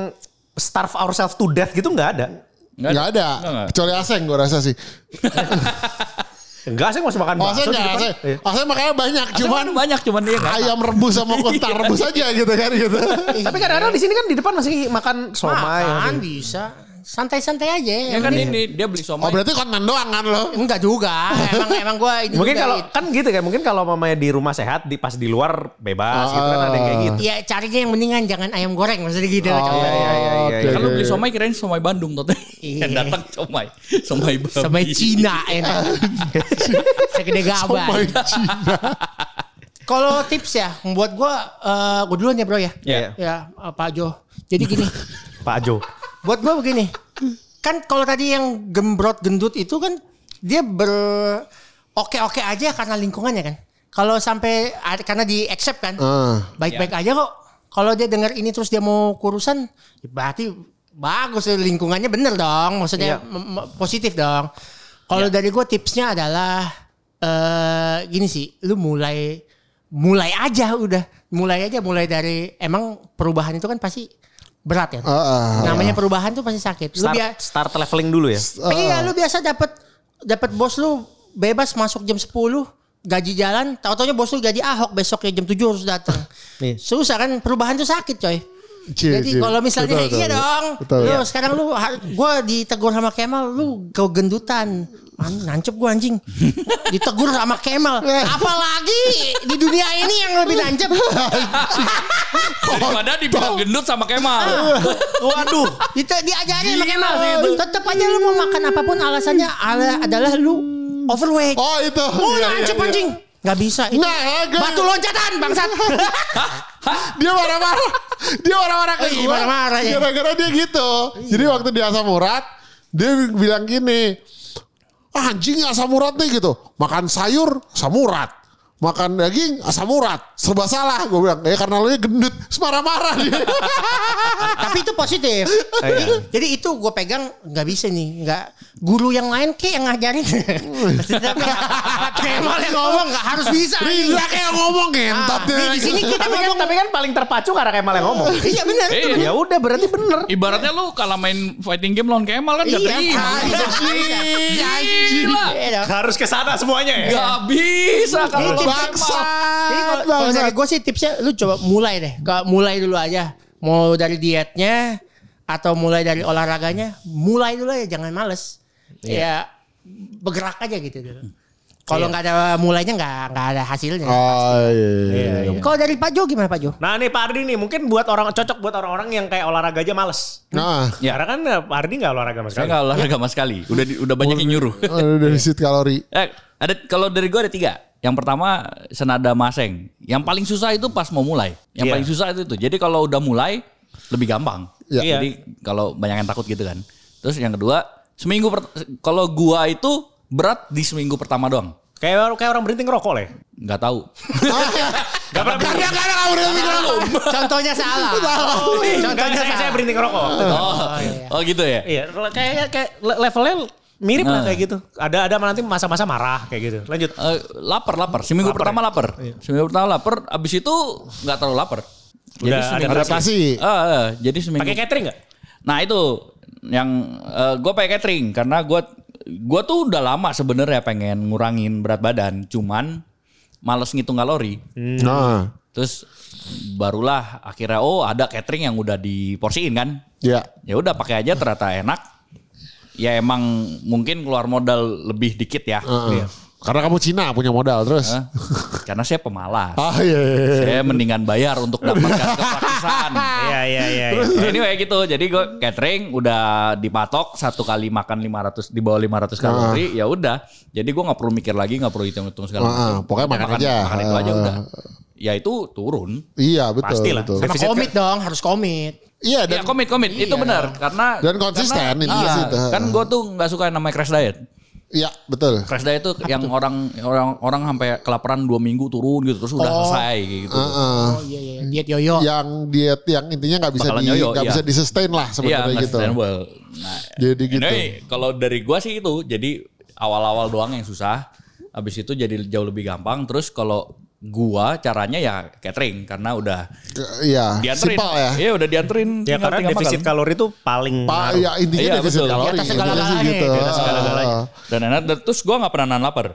starve ourselves to death gitu nggak ada. Nggak ada. Nggak, nggak. Kecuali Aseng gue rasa sih. Enggak sih masih makan Aseng bakso depan. Aseng, Iya. Aseng makanya banyak. Cuman Cuman banyak, cuman dia nggak. ayam rebus sama kontak rebus aja gitu kan gitu. Tapi kadang-kadang di sini kan di depan masih makan somai. Makan bisa. Santai-santai aja. Ya Yang kan ini dia beli Oh somai. berarti konten doang kan lo? Enggak juga. Emang emang gue ini Mungkin kalau kan gitu kan mungkin kalau mamanya di rumah sehat di pas di luar bebas gitu kan ada yang kayak gitu. Ya carinya yang mendingan jangan ayam goreng maksudnya gitu. Oh, coba. iya, iya, iya, iya. Kan lu oke. beli somai kirain somai Bandung tuh. Iya. Yang datang somai. Somai babi. Sama Cina enak. Segede gaban. Somai Cina. Kalau tips ya, buat gue, eh gue duluan ya bro ya. Iya. Ya eh, Pak Jo. Jadi gini, Pak Jo. Buat gue begini. Kan kalau tadi yang gembrot gendut itu kan dia ber oke-oke aja karena lingkungannya kan. Kalau sampai ada- karena di accept kan, Ah. baik-baik aja kok. Kalau dia dengar ini terus dia mau kurusan, ya berarti bagus lingkungannya bener dong. Maksudnya m- m- positif dong. Kalau dari gue tipsnya adalah eh gini sih, lu mulai mulai aja udah, mulai aja mulai dari emang perubahan itu kan pasti berat ya. Ah, ah. Namanya perubahan tuh pasti sakit. Lu Start, bia- start leveling dulu ya. Iya, lu biasa dapat dapat bos lu bebas masuk jam 10, gaji jalan, tahu-taunya bos lu gaji Ahok besoknya jam 7 harus datang. Iya. Susah kan perubahan tuh sakit, coy. Cie, Jadi kalau misalnya Betul, iya betul. dong. Betul. Lu Iya. sekarang lu gua ditegur sama Kemal, lu kau gendutan. An- Nancep gua anjing. Ditegur sama Kemal. Apalagi di dunia ini yang lebih nancep. Daripada dibilang gendut sama Kemal. Waduh. Itu diajarin sama Kemal. Tetep aja lu mau makan apa pun alasannya ala- adalah lu overweight. Oh itu. Oh Iya, nancep iya. anjing. Gak bisa itu. Nggak, ya, gue- Batu loncatan bangsat. Dia marah-marah. Dia marah-marah ke gue. marah-marah, ya. Gara-gara dia gitu. Jadi waktu di asam urat, dia bilang gini. "Ah, anjing asam urat nih gitu. Makan sayur asam urat. Makan daging asam urat. Serba salah. Gue bilang, ya karena lu gendut. Marah-marah dia. Tapi itu positif. Jadi, jadi itu gue pegang nggak bisa nih, nggak guru yang lain kayak yang ngajarin. Kemal yang ngomong nggak harus bisa. Rindra kayak ngomong ngentot. Ah, di- di sini kita tapi kan ngomong. tapi kan paling terpacu karena Kemal yang ngomong. Iya benar. itu Iya. ya udah berarti bener. Ibaratnya lu kalau main fighting game lawan Kemal kan gak Iya, terima. iya, iya. Iya. Harus ke sana semuanya ya. Gak bisa kalau Jadi kalau dari gue sih tipsnya lu coba mulai deh. Ke- Mulai dulu aja. Mau dari dietnya atau mulai dari olahraganya, mulai dulu ya jangan males. Ya bergerak aja gitu. Kalau nggak ada mulainya nggak nggak ada hasilnya. Oh iya. iya, iya. Kalau dari Pak Jo gimana Pak Jo? Nah nih Pak Ardi nih mungkin buat orang cocok buat orang-orang yang kayak olahraga aja males. Nah, Ya. Karena kan eh, Pak Ardi nggak olahraga sama Saya sekali. nggak olahraga sama sekali. Udah udah banyak yang nyuruh. ada defisit kalori. Eh, ada kalau dari gue ada tiga. Yang pertama senada maseng. Yang paling susah itu pas mau mulai. Yang Iya. paling susah itu tuh. Jadi kalau udah mulai lebih gampang. Iya. Jadi kalau banyak yang takut gitu kan. Terus yang kedua seminggu per- kalau gua itu berat di seminggu pertama doang. Kayak kayak orang berhenti ngerokok lah. ya. Nggak tahu. Gak pernah berhenti. Karena karena kamu udah bilang. Contohnya salah. Oh, iya. Contohnya saya, salah. saya berhenti ngerokok. Oh, oh gitu ya. Iya, kayak kayak le- levelnya mirip lah Nah. kayak gitu. Ada ada nanti masa-masa marah kayak gitu. Lanjut. Eh, lapar lapar. Seminggu Lapar pertama ya? lapar. Seminggu pertama lapar. Abis itu nggak terlalu lapar. Jadi Udah seminggu ada Adaptasi. Ah, ah, jadi seminggu. Pakai catering nggak? Nah itu yang gue pakai catering karena gue gue tuh udah lama sebenarnya pengen ngurangin berat badan, cuman males ngitung kalori. Nah, Terus barulah akhirnya oh ada catering yang udah diporsiin kan. ya. Ya udah pakai aja ternyata enak. Ya emang mungkin keluar modal lebih dikit ya. Heeh. Karena kamu Cina punya modal terus. Hah? Karena saya pemalas. Ah iya. iya, iya. Saya mendingan bayar untuk dapatkan kepraktisan. Iya iya iya. iya. Ya, anyway gitu. Jadi gue catering udah dipatok satu kali makan 500 di bawah 500 kalori ya udah. Jadi gue nggak perlu mikir lagi, nggak perlu hitung-hitung segala Ah, macam. pokoknya makan aja. Makan itu aja Ah. udah. Ya itu turun. Iya betul. Pastilah. betul. Sama komit dong, harus komit. Iya dan ya komit komit itu benar karena Dan konsisten, karena- intinya ah, sih itu. Kan gue tuh nggak suka yang namanya crash diet. iya betul. Crash diet tuh yang orang orang orang sampai kelaparan dua minggu turun gitu terus udah Oh. selesai kayak gitu. Heeh. Oh iya iya, diet yoyo. Yang diet yang intinya nggak bisa Bakalan di yoyo, nggak iya. bisa di sustain lah Iya, sebenarnya nggak gitu. sustainable. Nah, Jadi gitu. anyway, kalau dari gua sih itu, jadi awal-awal doang yang susah. Habis itu jadi jauh lebih gampang. Terus kalau gua caranya ya catering karena udah Iya, dianterin. simpel ya. Iya, udah dianterin. Ya karena tinggal defisit makan. kalori itu paling ngaruh. ya intinya Iya, defisit betul. kalori. Di atas gitu. di atas segala-galanya. Ah. Dan enak. Terus gua nggak pernah nahan lapar.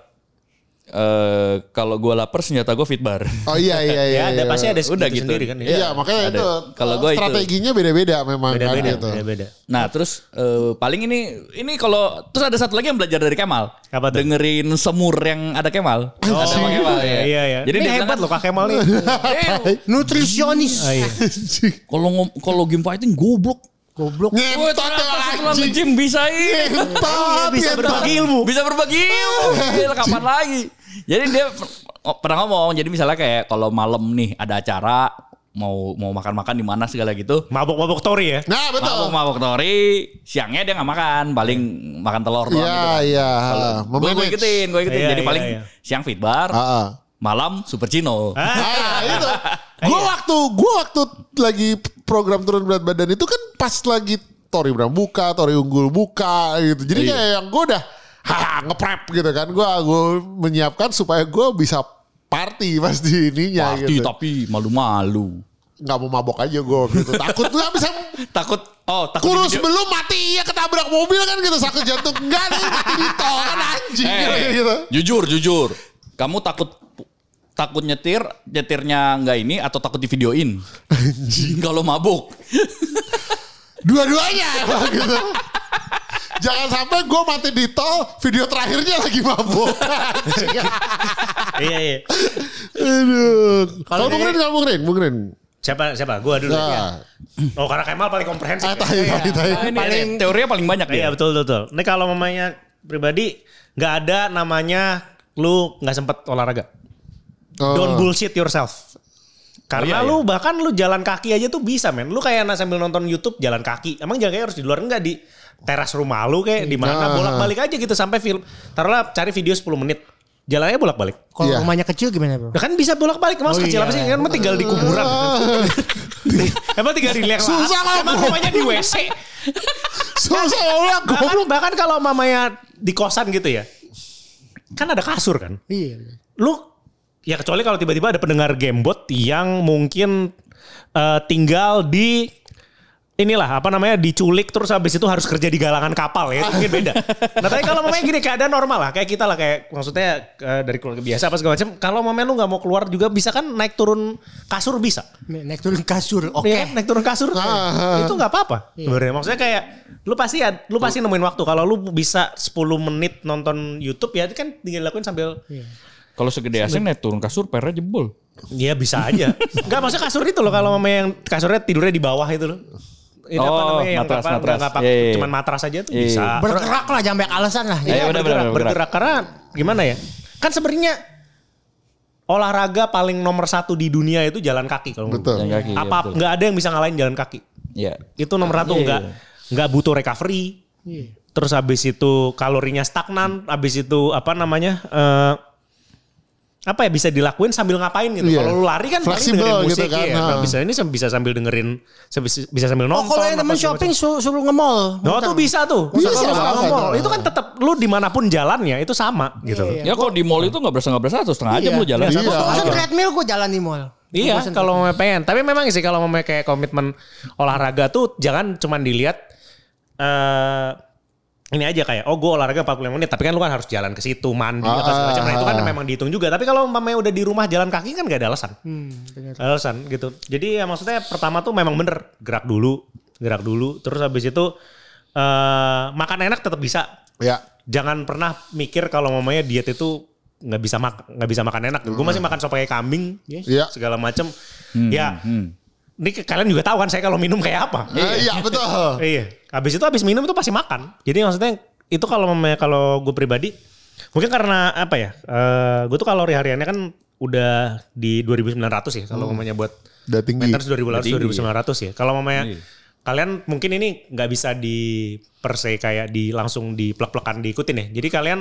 Eh, kalau gua lapar senjata gua fit bar. Oh iya iya iya. Ya ada iya. pasti ada Udah gitu gitu. sendiri kan. Iya, ya. makanya ada. itu Kalau gua itu. strateginya beda-beda memang kan Beda-beda, gitu. beda-beda. Nah terus eh, paling ini ini kalau terus ada satu lagi yang belajar dari Kemal. Apa tuh? Dengerin semur yang ada Kemal. ada Pak Kemal ya. Iya iya. Jadi Ini dia hebat loh Kak Kemal nih. Eh, Nutrisionis. Ah, iya. Kalau kalau game fighting goblok. Goblok. Ngentot ternyata ya, anjing. nge-gym bisa ini. Ngentot, Bisa ngentot. berbagi ilmu. Bisa berbagi ilmu. Gila, kapan lagi? Jadi dia per- pernah ngomong, jadi misalnya kayak kalau malam nih ada acara mau mau makan-makan di mana segala gitu. Mabok-mabok Tori ya. Nah betul. Mabok mabok tori, siangnya dia nggak makan, paling makan telur doang Iya gitu. kan. iya. Gue ikutin, gue ikutin. Iya, Jadi iya, paling iya. siang fit bar, Ah, ah. malam super cino. Ah, itu. Gue waktu gue waktu lagi program turun berat badan itu kan pas lagi Tori Bram buka, Tori Unggul buka gitu. Jadi Iya. kayak yang gue udah ha ngeprep gitu kan. Gue gue menyiapkan supaya gue bisa party pas di ininya Party gitu. tapi malu-malu. Nggak mau mabok aja gue gitu. Takut tuh bisa Takut, oh takut kurus belum mati ya ketabrak mobil kan gitu sakit jantung enggak nih mati di tol kan anjing Eh, gitu. Jujur, jujur. Kamu takut takut nyetir, nyetirnya nggak ini atau takut di videoin? Kalau mabuk. Dua-duanya gitu. Jangan sampai gue mati di tol, video terakhirnya lagi mabuk. Iya iya. Aduh. Kalau Bung Rin, kalau Bung Rin, Bung Rin. Siapa siapa? Gua dulu. Nah, Oh karena Kemal paling komprehensif. ah, ya. Nah, ini paling teorinya paling banyak Iya dia. betul betul. betul. Ini kalau mamanya pribadi nggak ada namanya lu nggak sempet olahraga. Oh. Don't bullshit yourself. Karena Oh, iya, lu bahkan lu jalan kaki aja tuh bisa men. Lu kayak sambil nonton YouTube jalan kaki. Emang jalan kaki harus di luar enggak di teras rumah lu kayak di mana Nah. bolak-balik aja gitu sampai film. Taruhlah cari video 10 menit. Jalannya bolak-balik. Kalau Iya. rumahnya kecil gimana bro? Nah, kan bisa bolak-balik. Emang Oh, kecil iya. apa sih? Kan emang tinggal di kuburan. emang tinggal di liang Susah kalau Emang rumahnya di WC. Susah orang bahkan, bahkan kalau mamanya di kosan gitu ya. Kan ada kasur kan. Iya. Lu ya kecuali kalau tiba-tiba ada pendengar gamebot yang mungkin eh, tinggal di inilah apa namanya diculik terus habis itu harus kerja di galangan kapal ya itu mungkin beda. Nah tapi kalau mamanya gini keadaan normal lah kayak kita lah kayak maksudnya eh, dari keluarga biasa apa segala macam. Kalau mamanya lu nggak mau keluar juga bisa kan naik turun kasur bisa. Naik turun kasur. Oke. Iya, naik turun kasur. Ah, itu nggak apa-apa. Sebenarnya maksudnya kayak lu pasti ya, lu pasti nemuin waktu kalau lu bisa 10 menit nonton YouTube ya itu kan tinggal dilakuin sambil Kalau segede asing naik turun kasur pernya jebol. Iya bisa aja. Enggak maksudnya kasur itu loh kalau mamanya yang kasurnya tidurnya di bawah itu loh. Ini apa Oh, namanya yang matras, apa, matras. nggak pakai- Iya, iya. cuman matras aja tuh Iya, bisa. Bergerak lah jangan banyak alasan lah. Iya, benar, bergerak, bergerak. bergerak karena gimana ya? Kan sebenarnya olahraga paling nomor satu di dunia itu jalan kaki kalau menurut Betul. gue. Jalan kaki, iya, Apa betul. nggak ada yang bisa ngalahin jalan kaki. Iya. Itu nomor satu Iya, nggak iya. nggak butuh recovery. Terus habis itu kalorinya stagnan, habis itu apa namanya? eh, apa ya bisa dilakuin sambil ngapain gitu. Iya. Kalau lu lari kan paling Fleksibel dengerin gitu musik kan, ya. Nah, bisa ini bisa sambil dengerin bisa, bisa sambil Oh nonton. kalau yang temen shopping su- suruh nge-mall. No, tuh bisa tuh. Bisa, Kalau bisa. ke mall, itu kan tetap lu di mana pun jalannya itu sama gitu. Iya. Ya kalau di mall itu nggak berasa nggak berasa satu setengah jam Iya. lu jalan. Iya. Satu setengah treadmill gue jalan di mall. Iya, kalau mau pengen. Tapi memang sih kalau mau kayak komitmen olahraga tuh jangan cuman dilihat eh ini aja kayak oh gue olahraga 45 menit tapi kan lu kan harus jalan ke situ mandi apa segala macam. Nah, itu kan Ah. memang dihitung juga. Tapi kalau umpamanya udah di rumah jalan kaki kan gak ada alasan. Hmm, bener. Alasan gitu. Jadi ya maksudnya pertama tuh memang bener gerak dulu, gerak dulu terus habis itu eh makan enak tetap bisa. Ya. Jangan pernah mikir kalau mamanya diet itu nggak bisa mak nggak bisa makan enak. Gue masih makan sop kayak kambing, Iya. segala macam. Hmm, ya, ini kalian juga tahu kan saya kalau minum kayak apa. Eh, Iya betul. iya. Habis itu habis minum itu pasti makan. Jadi maksudnya itu kalau mamanya kalau gue pribadi mungkin karena apa ya? eh gue tuh kalori hariannya kan udah di 2900 ya kalau mamanya buat Udah tinggi. maintenance 2800 Udah tinggi, 2900 ya. Kalau mamanya Iya. kalian mungkin ini nggak bisa di per se kayak di langsung di plek-plekan diikutin ya. Jadi kalian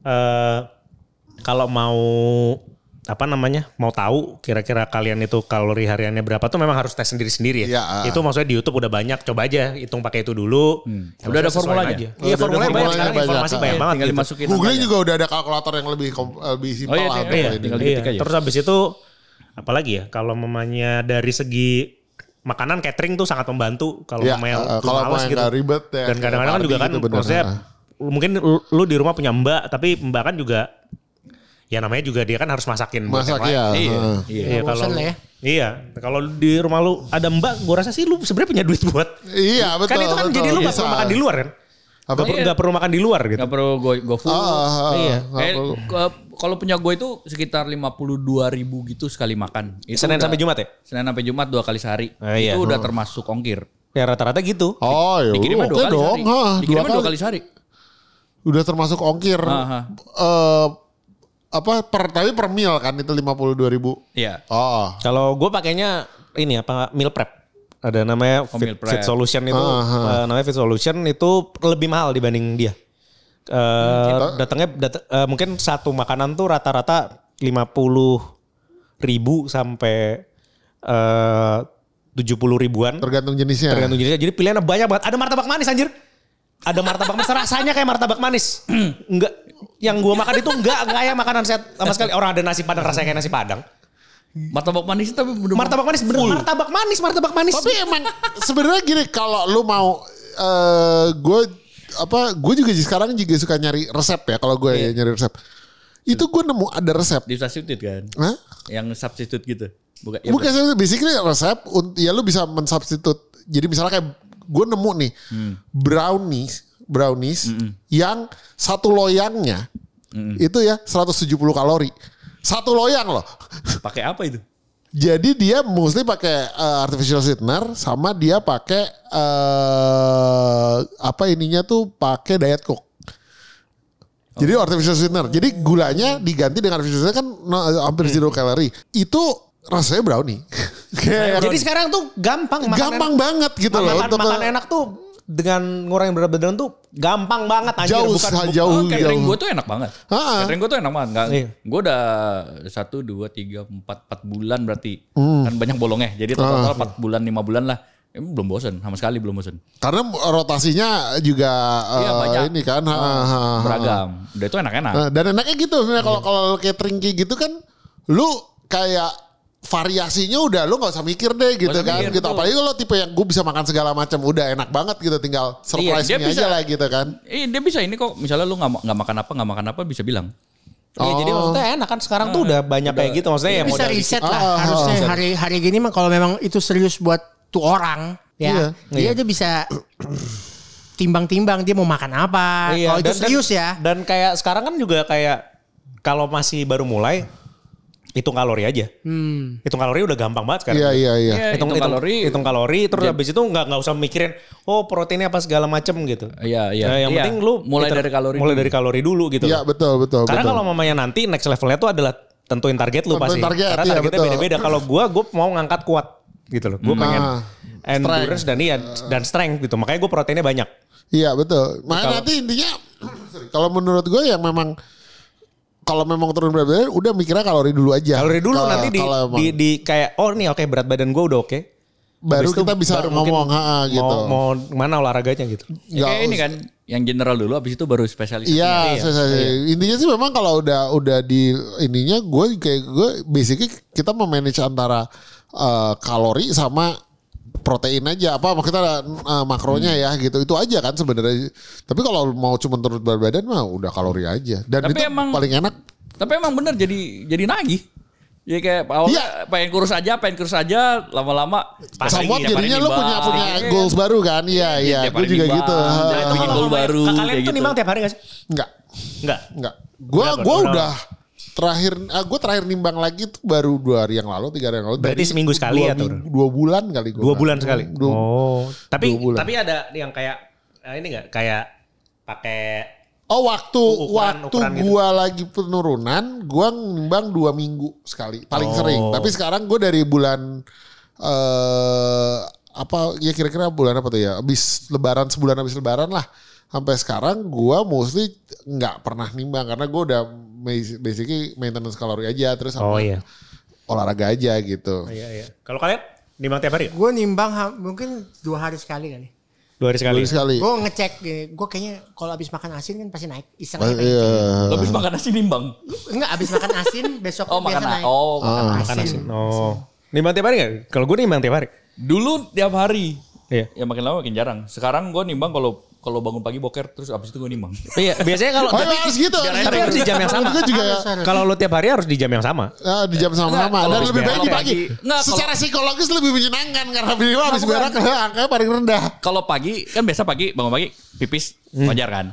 eh kalau mau apa namanya mau tahu kira-kira kalian itu kalori hariannya berapa tuh memang harus tes sendiri-sendiri ya. Iya, ah. Itu maksudnya di YouTube udah banyak, coba aja hitung pakai itu dulu. Ya, Udah ada maksudnya sesuaiin formulanya? aja. Oh, Iya udah ada formulanya banyak sekarang banyak, informasi ah. banyak Iya, banget. tinggal gitu. dimasukin angkanya. juga udah ada kalkulator yang lebih kom- lebih simpel Oh, iya, iya, iya, Iya, diketik aja. Terus habis itu apalagi ya kalau mamanya dari segi makanan catering tuh sangat membantu kalau Iya, mamanya eh, lu kalau males mau gitu. ribet ya, Dan kadang-kadang kan juga kan gitu, maksudnya Ah. mungkin lu, lu di rumah punya mbak tapi mbak kan juga ya namanya juga dia kan harus masakin Masak ya. Iya. Iya. Iya kalau ya. Iya, kalau di rumah lu ada mbak, gue rasa sih lu sebenarnya punya duit buat. Iya betul. kan itu kan betul. jadi lu gak Bisa. perlu makan di luar kan? Apa? Gak, perlu, nggak perlu makan di luar gitu. Nggak perlu go, go full. Ah, ah, ah, Iya. nggak ke- kalau punya gue itu sekitar 52 ribu gitu sekali makan. Itu Senin udah- sampai Jumat ya? Senin sampai Jumat dua kali sehari. Ah, iya. Itu udah termasuk ongkir. Ya rata-rata gitu. Oh ya Dikirimnya oke dua kali dong. sehari. Ha, dua Dikirimnya dua kali. sehari. Udah termasuk ongkir. Aha. Apa per tapi per meal kan itu 52 ribu. Iya. Oh. Kalau gue pakainya ini apa meal prep. Ada namanya Oh, Fit, meal prep. Fit Solution itu eh, namanya Fit Solution itu lebih mahal dibanding dia. Eh datangnya dat- eh, mungkin satu makanan tuh rata-rata 50 ribu sampai eh 70 ribuan. Tergantung jenisnya. Tergantung jenisnya. Jadi pilihannya banyak banget. Ada martabak manis anjir. Ada martabak manis rasanya kayak martabak manis. enggak yang gua makan itu enggak kayak makanan sehat sama sekali. Orang ada nasi padang rasanya kayak nasi padang. Martabak manis tapi bener Martabak manis bener martabak manis, martabak manis. Tapi emang sebenarnya gini kalau lu mau eh gue apa gue juga sekarang juga suka nyari resep ya kalau gue ya nyari resep. Itu gue nemu ada resep. di substitute kan. Hah? Yang substitute gitu. Bukan. Ya, Bukan basically resep ya lu bisa mensubstitute. Jadi misalnya kayak gue nemu nih brownies brownies yang satu loyangnya itu ya 170 kalori. Satu loyang loh. Pakai apa itu? Jadi dia mostly pakai uh, artificial sweetener sama dia pakai uh, apa ininya tuh pakai diet coke. Jadi artificial sweetener. Jadi gulanya diganti dengan artificial sweetener kan no- hampir zero calorie. Itu rasanya brownie. Kayak Jadi sekarang tuh gampang makan gampang enak. banget gitu loh makan, untuk makan enak tuh dengan ngurangin berat badan tuh gampang banget anjir. jauh bukan, bukan- jauh Oh, catering gue tuh enak banget. Ah. Catering gue tuh enak banget. Nggak, Iya. Gue udah satu, dua, tiga, empat, empat bulan berarti. Kan banyak bolongnya. Jadi total empat bulan, lima bulan lah. Belum bosen, sama sekali belum bosen. Karena rotasinya juga Iya, uh, banyak. ini kan ha, ha, ha. Beragam. Udah itu enak-enak. Nah, dan enaknya gitu sebenarnya kalau kalau catering kayak gitu kan lu kayak variasinya udah lu nggak usah mikir deh gitu usah kan mikir, gitu betul. apalagi kalau tipe yang gue bisa makan segala macam udah enak banget gitu tinggal surprise dia aja bisa- lah gitu kan Eh dia bisa ini kok misalnya lu nggak nggak makan apa nggak makan apa bisa bilang. Iya, jadi maksudnya enak kan sekarang tuh udah banyak kayak gitu maksudnya ya bisa modal riset Ah, lah. ah, Harusnya ah. hari hari gini mah kalau memang itu serius buat tuh orang Iya. ya, dia aja bisa timbang-timbang dia mau makan apa. Iya, kalau itu dan- dan- serius ya. Dan kayak sekarang kan juga kayak kalau masih baru mulai hitung kalori aja. Hmm. Hitung kalori udah gampang banget sekarang. iya iya iya Iya, hitung, hitung kalori, hitung kalori, terus habis itu nggak nggak usah mikirin oh proteinnya apa segala macem gitu. Iya iya. Nah, yang Iya. penting lu mulai hitung- dari kalori. mulai dulu. dari kalori dulu gitu. iya betul betul Karena betul. kalau mamanya nanti next levelnya tuh adalah tentuin target lu Tentuin pasti. target, Karena iya, targetnya betul. beda-beda. Kalau gua gua mau ngangkat kuat gitu loh. Gua pengen Ah, endurance dan iya dan strength gitu. Makanya gua proteinnya banyak. Iya betul. Makanya nanti intinya kalau menurut gue yang memang kalau memang turun berat badan udah mikirnya kalori dulu aja. Kalori dulu Kalau- nanti di, kalau emang di, di kayak oh nih oke berat badan gua udah oke. baru Habis itu kita bisa baru ngomong ha, gitu. Mau, mau mana olahraganya gitu. Ya, kayak ini kan yang general dulu habis itu baru spesialis. Iya, saya- saya- intinya sih memang kalau udah udah di ininya gue kayak gue basically kita memanage antara eh, kalori sama protein aja apa maksudnya eh, makronya ya gitu itu aja kan sebenarnya tapi kalau mau cuma turun berat badan mah udah kalori aja dan Tapi itu emang- paling enak Tapi emang bener jadi jadi nagih. Ya kayak awalnya Iya. pengen kurus aja, pengen kurus aja, lama-lama somewhat jadinya lo punya punya Iya, goals baru kan iya iya tiap gue juga nimbang. gitu Nah, itu goal baru Kalian kayak tuh gitu. nimbang tiap hari gak sih? enggak Enggak. enggak gue Berapa? udah terakhir ah, gue terakhir nimbang lagi tuh baru dua hari yang lalu tiga hari yang lalu Berarti Dari seminggu sekali dua atau minggu- dua bulan kali gue Dua bulan sekali. dua, oh. Tapi dua bulan. tapi ada yang kayak eh, ini enggak kayak pakai Oh waktu Ukuran- waktu ukuran gitu. gua lagi penurunan, gua nimbang dua minggu sekali, paling Oh. sering. Tapi sekarang gua dari bulan eh apa ya kira-kira bulan apa tuh ya? Habis lebaran sebulan habis lebaran lah. Sampai sekarang gua mostly nggak pernah nimbang karena gua udah basi- basically maintenance kalori aja terus sama Oh iya. olahraga aja gitu. Iya iya. Kalau kalian nimbang tiap hari nggak? Gue nimbang ha- mungkin dua hari sekali kali. Dua hari sekali. Sekali. sekali. Gue ngecek, gue kayaknya kalau abis makan asin kan pasti naik. Iseng Iya. Lo habis makan nasi nimbang. Enggak, abis makan asin besok Oh, biasa makan naik. oh, makan Makan asin. Oh. Nimbang tiap hari nggak? Kalau gue nimbang tiap hari. Dulu tiap hari. Iya. Ya makin lama makin jarang. Sekarang gue nimbang kalau kalau bangun pagi boker terus abis itu gue nimbang. Iya, biasanya kalau Oh, tapi, iya, harus gitu. tapi harus di jam yang sama. Juga. Kalau lo tiap hari harus di jam yang sama. Ah, di jam sama-sama Enggak, kalau dan lebih baik di pagi. kalau- Secara psikologis lebih menyenangkan karena minimal habis berak angkanya paling rendah. Kalau pagi kan biasa pagi bangun pagi pipis wajar kan.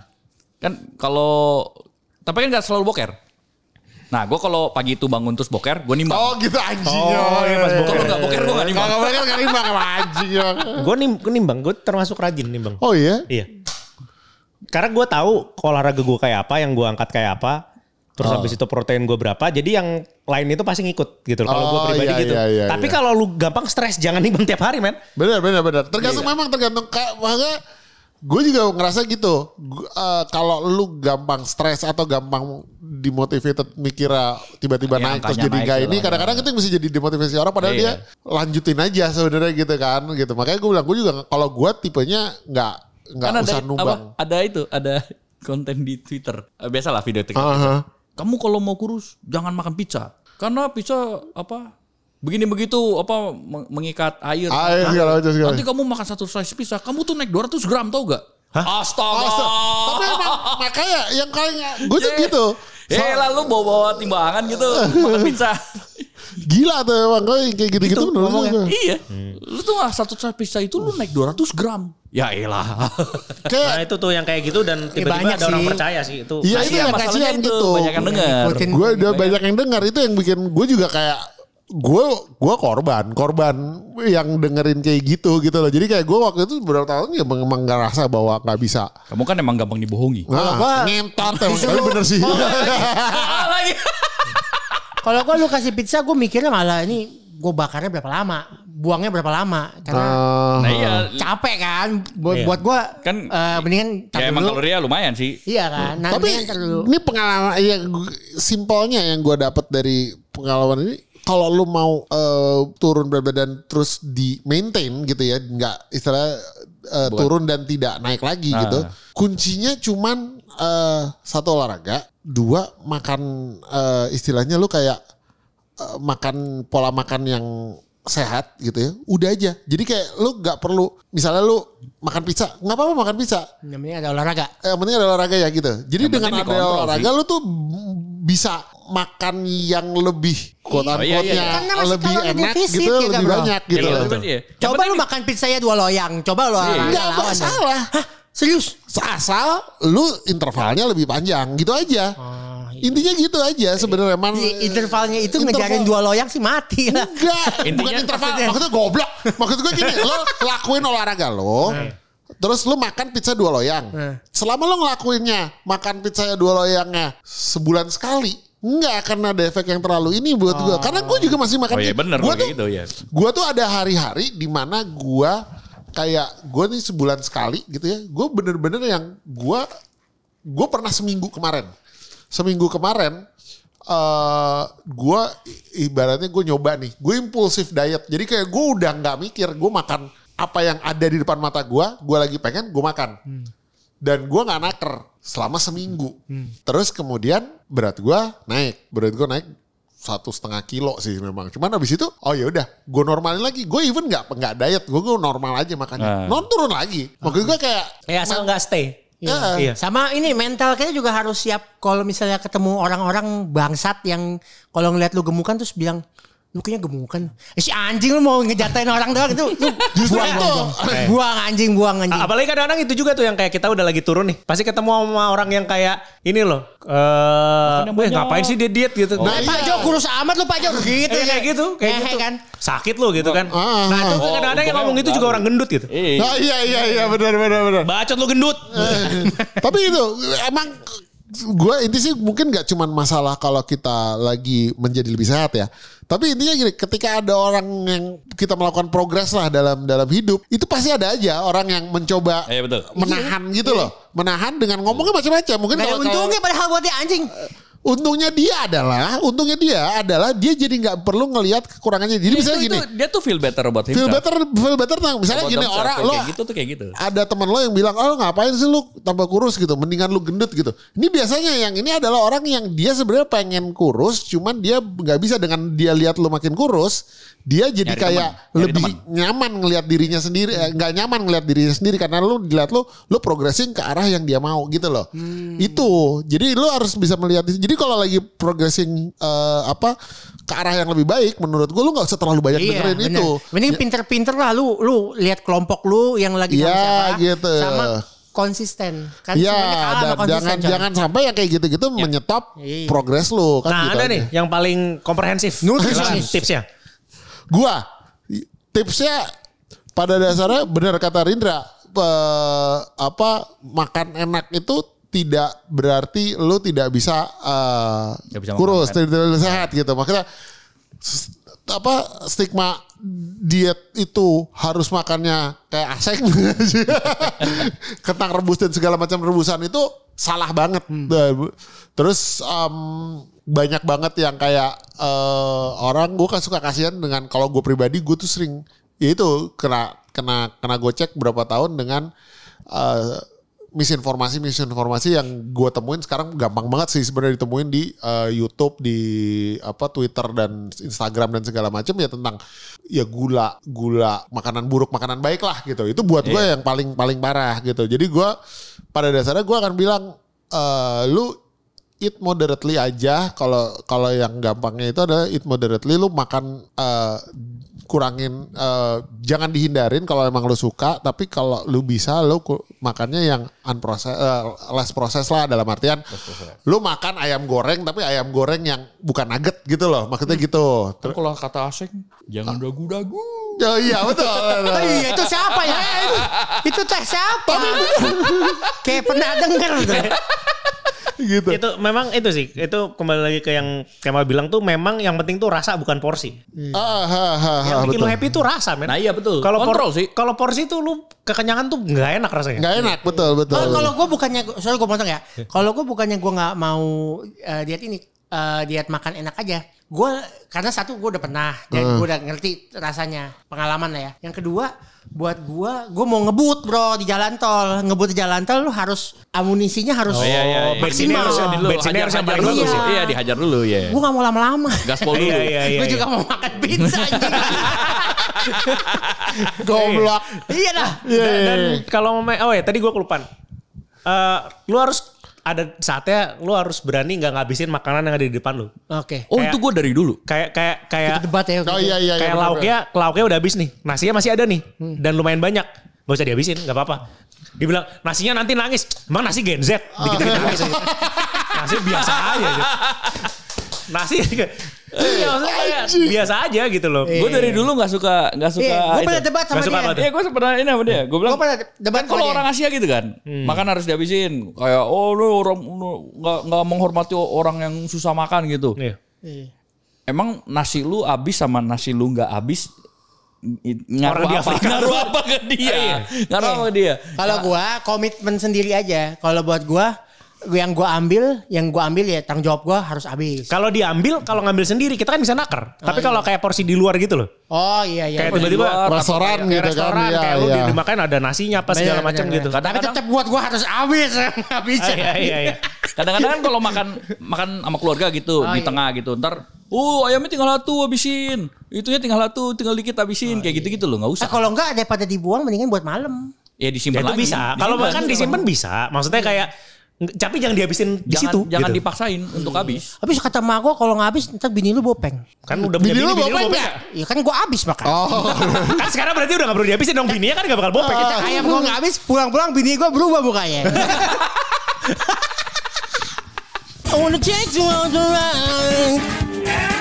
Kan kalau tapi kan nggak selalu boker. Nah, gue kalau pagi itu bangun terus boker, gue nimbang. Oh gitu anjing. Oh, iya, pas boker. Kalau nggak boker gue nggak nimbang. Kalau boker kan nimbang sama anjing. ya. Gue nimbang, gue termasuk rajin nimbang. Oh iya? Iya. Karena gue tahu olahraga gue kayak apa, yang gue angkat kayak apa. Terus habis itu protein gue berapa. Jadi yang lain itu pasti ngikut gitu. Kalau gue Oh, pribadi iya, gitu. iya, iya, Tapi iya. kalau lu gampang stres jangan nimbang tiap hari men. Benar benar benar. Tergantung memang tergantung kayak makanya gue juga ngerasa gitu. Eh, kalau lu gampang stres atau gampang dimotivated mikir ah, tiba-tiba Ya, naik terus jadi naik segala ini kadang-kadang itu yang bisa jadi demotivasi orang padahal Iya. dia lanjutin aja sebenarnya gitu kan gitu. Makanya gue bilang gue juga kalau gue tipenya nggak nggak Kan ada usah apa? numbang. Ada itu, ada konten di Twitter. Eh, Biasalah video TikTok. Aha. Kamu kalau mau kurus jangan makan pizza. Karena pizza apa? Begini begitu apa meng- mengikat air. Air segala macam segala Nanti kamu makan satu slice pizza, kamu tuh naik 200 gram tau gak? Astaga. Astaga. Tapi emang makanya yang kayak gue tuh gitu. Eh lalu bawa-bawa timbangan gitu makan pizza. Gila tuh emang kayak gitu-gitu menurut gue. iya. Lu tuh satu slice pizza itu lu naik 200 gram. Ya elah. Kayak Nah itu tuh yang kayak gitu dan tiba-tiba banyak ada orang sih. percaya sih itu. Iya itu yang masalahnya kasihan itu, gitu. Banyak yang dengar. Gue udah banyak yang dengar itu yang bikin gue juga kayak gue gue korban korban yang dengerin kayak gitu gitu loh. Jadi kayak gue waktu itu beberapa tahun ya memang nggak rasa bahwa nggak bisa. Kamu kan emang gampang dibohongi. Nah, gua- ngentot emang tapi bener sih. lagi. Kalau gue lu kasih pizza gue mikirnya malah ini gue bakarnya berapa lama, buangnya berapa lama. Karena Ah. Nah iya. capek kan. Buat, Iya. buat gue Kan- eh, mendingan Ya emang dulu. kalorinya lumayan sih. Iya kan. Nah, Tapi dulu. ini pengalaman ya simpelnya yang gue dapat dari pengalaman ini kalau lu mau eh, turun berat badan terus di maintain gitu ya nggak istilah eh, turun dan tidak naik lagi Nah. gitu kuncinya cuman eh, satu olahraga dua makan eh, istilahnya lu kayak eh, makan pola makan yang sehat gitu ya udah aja jadi kayak lu nggak perlu misalnya lu makan pizza nggak apa-apa makan pizza Namanya ada olahraga. Eh, yang penting ada olahraga ya gitu. Jadi Yang dengan penting ada olahraga lu tuh bisa makan yang lebih quote Oh, iya, iya. Karena masih lebih enak defisit gitu, ya, lebih bro. banyak gitu Iya, loh. betul, iya. Yang Coba penting lu makan pizza ya dua loyang. Coba lu olahraga Enggak lawan. masalah. Hah? Serius? Asal lu intervalnya lebih panjang gitu aja. Intinya gitu aja sebenarnya man. Di intervalnya itu Interval- ngejarin dua loyang sih mati lah. Enggak, bukan interval. maksudnya- Maksudnya goblok. Maksud gue gini, lo lakuin olahraga lo. Terus lu makan pizza dua loyang. Selama lo ngelakuinnya, makan pizzanya dua loyangnya sebulan sekali, nggak akan ada efek yang terlalu ini buat gue. Karena gue juga masih makan. Oh iya bener Gua kalau tuh, gitu ya. Gue tuh ada hari-hari di mana gue kayak gue nih sebulan sekali gitu ya. Gue bener-bener yang gue gue pernah seminggu kemarin. Seminggu kemarin eh gue ibaratnya gue nyoba nih, gue impulsif diet. Jadi kayak gue udah nggak mikir, gue makan apa yang ada di depan mata gue, gue lagi pengen gue makan. Dan gue nggak naker selama seminggu. Terus kemudian berat gue naik, berat gue naik satu setengah kilo sih memang. Cuman abis itu, oh ya udah, gue normalin lagi. Gue even nggak nggak diet, gue gue normal aja makannya. Ah. Non turun lagi. Maksud gue kayak Ya asal nggak stay. Iya. Iya. Sama ini mental kita juga harus siap kalau misalnya ketemu orang-orang bangsat yang kalau ngeliat lu gemukan terus bilang lu kayaknya gemukan. Eh, si anjing lu mau ngejatain orang doang itu. Lu Justru buang, itu. buang, buang anjing, buang anjing. A- Apalagi kadang-kadang itu juga tuh yang kayak kita udah lagi turun nih. Pasti ketemu sama orang yang kayak ini loh. Eh, yang "Weh, banyak." ngapain sih dia diet gitu. Nah, Eh, Pak iya. Jo kurus amat lu Pak Jo gitu Eh, kayak gitu, kayak Ngehe gitu. kan. Sakit lo gitu kan. Ah, nah, itu ah. kadang-kadang yang Oh, ngomong itu juga orang gendut gitu. Iya. Nah, iya iya iya benar benar benar. Bacot lo gendut. Tapi itu emang gue inti sih mungkin gak cuman masalah kalau kita lagi menjadi lebih sehat ya. Tapi intinya gini, ketika ada orang yang kita melakukan progres lah dalam dalam hidup, itu pasti ada aja orang yang mencoba Iya, betul. menahan gitu loh, menahan dengan ngomongnya macam-macam. Mungkin Gak kalau, kalau untungnya padahal buat dia anjing. Untungnya dia adalah, untungnya dia adalah dia jadi nggak perlu ngelihat kekurangannya. Jadi misalnya Itu- gini, itu- dia tuh feel better about himself. feel better, feel better tentang misalnya About gini orang Kayak lo gitu tuh kayak gitu. ada teman lo yang bilang, oh ngapain sih lu tambah kurus gitu, mendingan lu gendut gitu. Ini biasanya yang ini adalah orang yang dia sebenarnya pengen kurus, cuman dia nggak bisa dengan dia lihat lu makin kurus, dia jadi Nyari kayak nyari lebih nyaman ngelihat dirinya sendiri, eh, nggak nyaman ngelihat dirinya sendiri karena lu dilihat lu, lu progressing ke arah yang dia mau gitu loh. Itu, jadi lu harus bisa melihat. Jadi kalau lagi progressing eh, apa ke arah yang lebih baik, menurut gua lu nggak usah terlalu banyak Iya, dengerin bener. itu. Mending pinter-pinter lah lu lu lihat kelompok lu yang lagi sama Iya, siapa gitu. sama konsisten. Kan Iya, sama dan konsisten. jangan coy. jangan sampai yang kayak gitu-gitu menyetop Iya. progres lu kan Nah, gitu ada aja. nih yang paling komprehensif. Silakan, tipsnya. Gua tipsnya pada dasarnya benar kata Rindra pe- apa makan enak itu tidak berarti lu tidak bisa Nggak bisa kurus, makan. tidak, tidak sehat gitu. Makanya apa stigma diet itu harus makannya kayak aseng kentang rebus dan segala macam rebusan itu salah banget Nah, bu- terus em, banyak banget yang kayak eh, orang gue kan suka kasihan dengan kalau gue pribadi gue tuh sering ya itu kena kena kena gocek berapa tahun dengan eh, misinformasi misinformasi yang gue temuin sekarang gampang banget sih sebenarnya ditemuin di eh, YouTube di apa Twitter dan Instagram dan segala macam ya tentang ya gula gula makanan buruk makanan baik lah gitu. Itu buat gue yang paling paling parah gitu. Jadi gue pada dasarnya gue akan bilang eh, lu eat moderately aja. Kalau kalau yang gampangnya itu adalah eat moderately lu makan eh, kurangin eh, jangan dihindarin kalau emang lu suka tapi kalau lu bisa lu makannya yang unprocess eh, less process lah dalam artian lu makan ayam goreng tapi ayam goreng yang bukan nugget gitu loh maksudnya gitu Kan kalau kata asing, jangan dagu-dagu. oh iya betul, betul. Oh iya itu siapa ya? itu, itu teh siapa? Kayak pernah denger tuh. gitu Itu memang itu sih. Itu kembali lagi ke yang Kemal bilang tuh memang yang penting tuh rasa bukan porsi. ah, ha, ha, ha, Yang bikin betul. lu happy tuh rasa, men. Nah iya betul. Kalau por- Kontrol sih. Kalau porsi tuh lu kekenyangan tuh nggak enak rasanya. nggak enak betul betul Kalau kalau gue bukannya, sorry gue potong ya. Kalau gue bukannya gue nggak mau eh, diet ini, eh, diet makan enak aja. Gue karena satu gue udah pernah dan gue udah ngerti rasanya pengalaman lah ya. Yang kedua buat gue, gue mau ngebut bro di jalan tol. Ngebut di jalan tol lu harus amunisinya harus Oh, iya, iya, iya. maksimal. harus- Dulu, bensinnya harus yang hajar- paling bagus ya. Iya, dihajar dulu ya. Gue gak mau lama-lama. Gaspol dulu. Iya, iya, iya. gue iya. juga mau makan pizza anjing. Goblok. iya dah. Iya, Dan, iya, dan iya. kalau mau main, oh ya tadi gue kelupaan. Eh, lu harus ada saatnya lu harus berani nggak ngabisin makanan yang ada di depan lu. Oke. Oh, Kayak- itu gue dari dulu. Kayak kayak kayak Kita debat ya. Oh iya iya. kayak iya, lauknya lauknya udah habis nih. Nasinya masih ada nih dan lumayan banyak. Gak usah dihabisin, gak apa-apa. Dibilang nasinya nanti nangis. Emang nasi Gen Z? Dikit-dikit nangis aja. Nasi biasa aja. Gitu. Nasi Iya maksudnya kayak biasa aja gitu loh. Gue dari dulu nggak suka nggak suka. Iya, gue pernah debat sama Nggak suka dia. Iya gue pernah ini sama dia. Gue bilang. Gue pernah debat Kan kalau sama dia. orang Asia gitu kan, makan harus dihabisin. Kayak oh lu orang lu nggak menghormati orang yang susah makan gitu. Iya. Iya. Emang nasi lu habis sama nasi lu nggak habis ngaruh Orang apa? Ngaruh apa ke dia? Ngaruh apa ke dia? Kalau gua komitmen sendiri aja. Kalau buat gua yang gua ambil, yang gua ambil ya tanggung jawab gua harus habis. Kalau diambil, kalau ngambil sendiri kita kan bisa naker. Tapi kalau kayak porsi di luar gitu loh. Oh iya iya. Kayak tiba-tiba Restoran kayak gitu kan, restoran iya, kayak lu iya. dimakan ada nasinya apa segala Bener, macam bener, gitu. bener. Tapi tetap buat gua harus habis, habis. Ah, iya iya iya. Kadang-kadang kan kalau makan makan sama keluarga gitu Oh, di iya. tengah gitu, ntar, uh ayamnya tinggal satu habisin, itunya tinggal satu, tinggal dikit habisin, kayak gitu-gitu loh, nggak usah. Eh, kalau enggak daripada dibuang mendingan buat malam. Ya Ya disimpan itu lagi. bisa. Kalau makan disimpan bisa. Maksudnya kayak tapi jangan dihabisin di Jangan, situ. jangan gitu. dipaksain untuk habis. Habis kata mak gua kalau nggak habis ntar bini lu bopeng. Kan udah Bini lu bini, bini lu bopeng bopeng nggak? Iya kan gua habis makan. Oh. Kan sekarang berarti udah gak perlu dihabisin dong. Bininya kan gak bakal bopeng. Kita ayam gua nggak habis, pulang-pulang bini gua berubah mukanya. I wanna on the.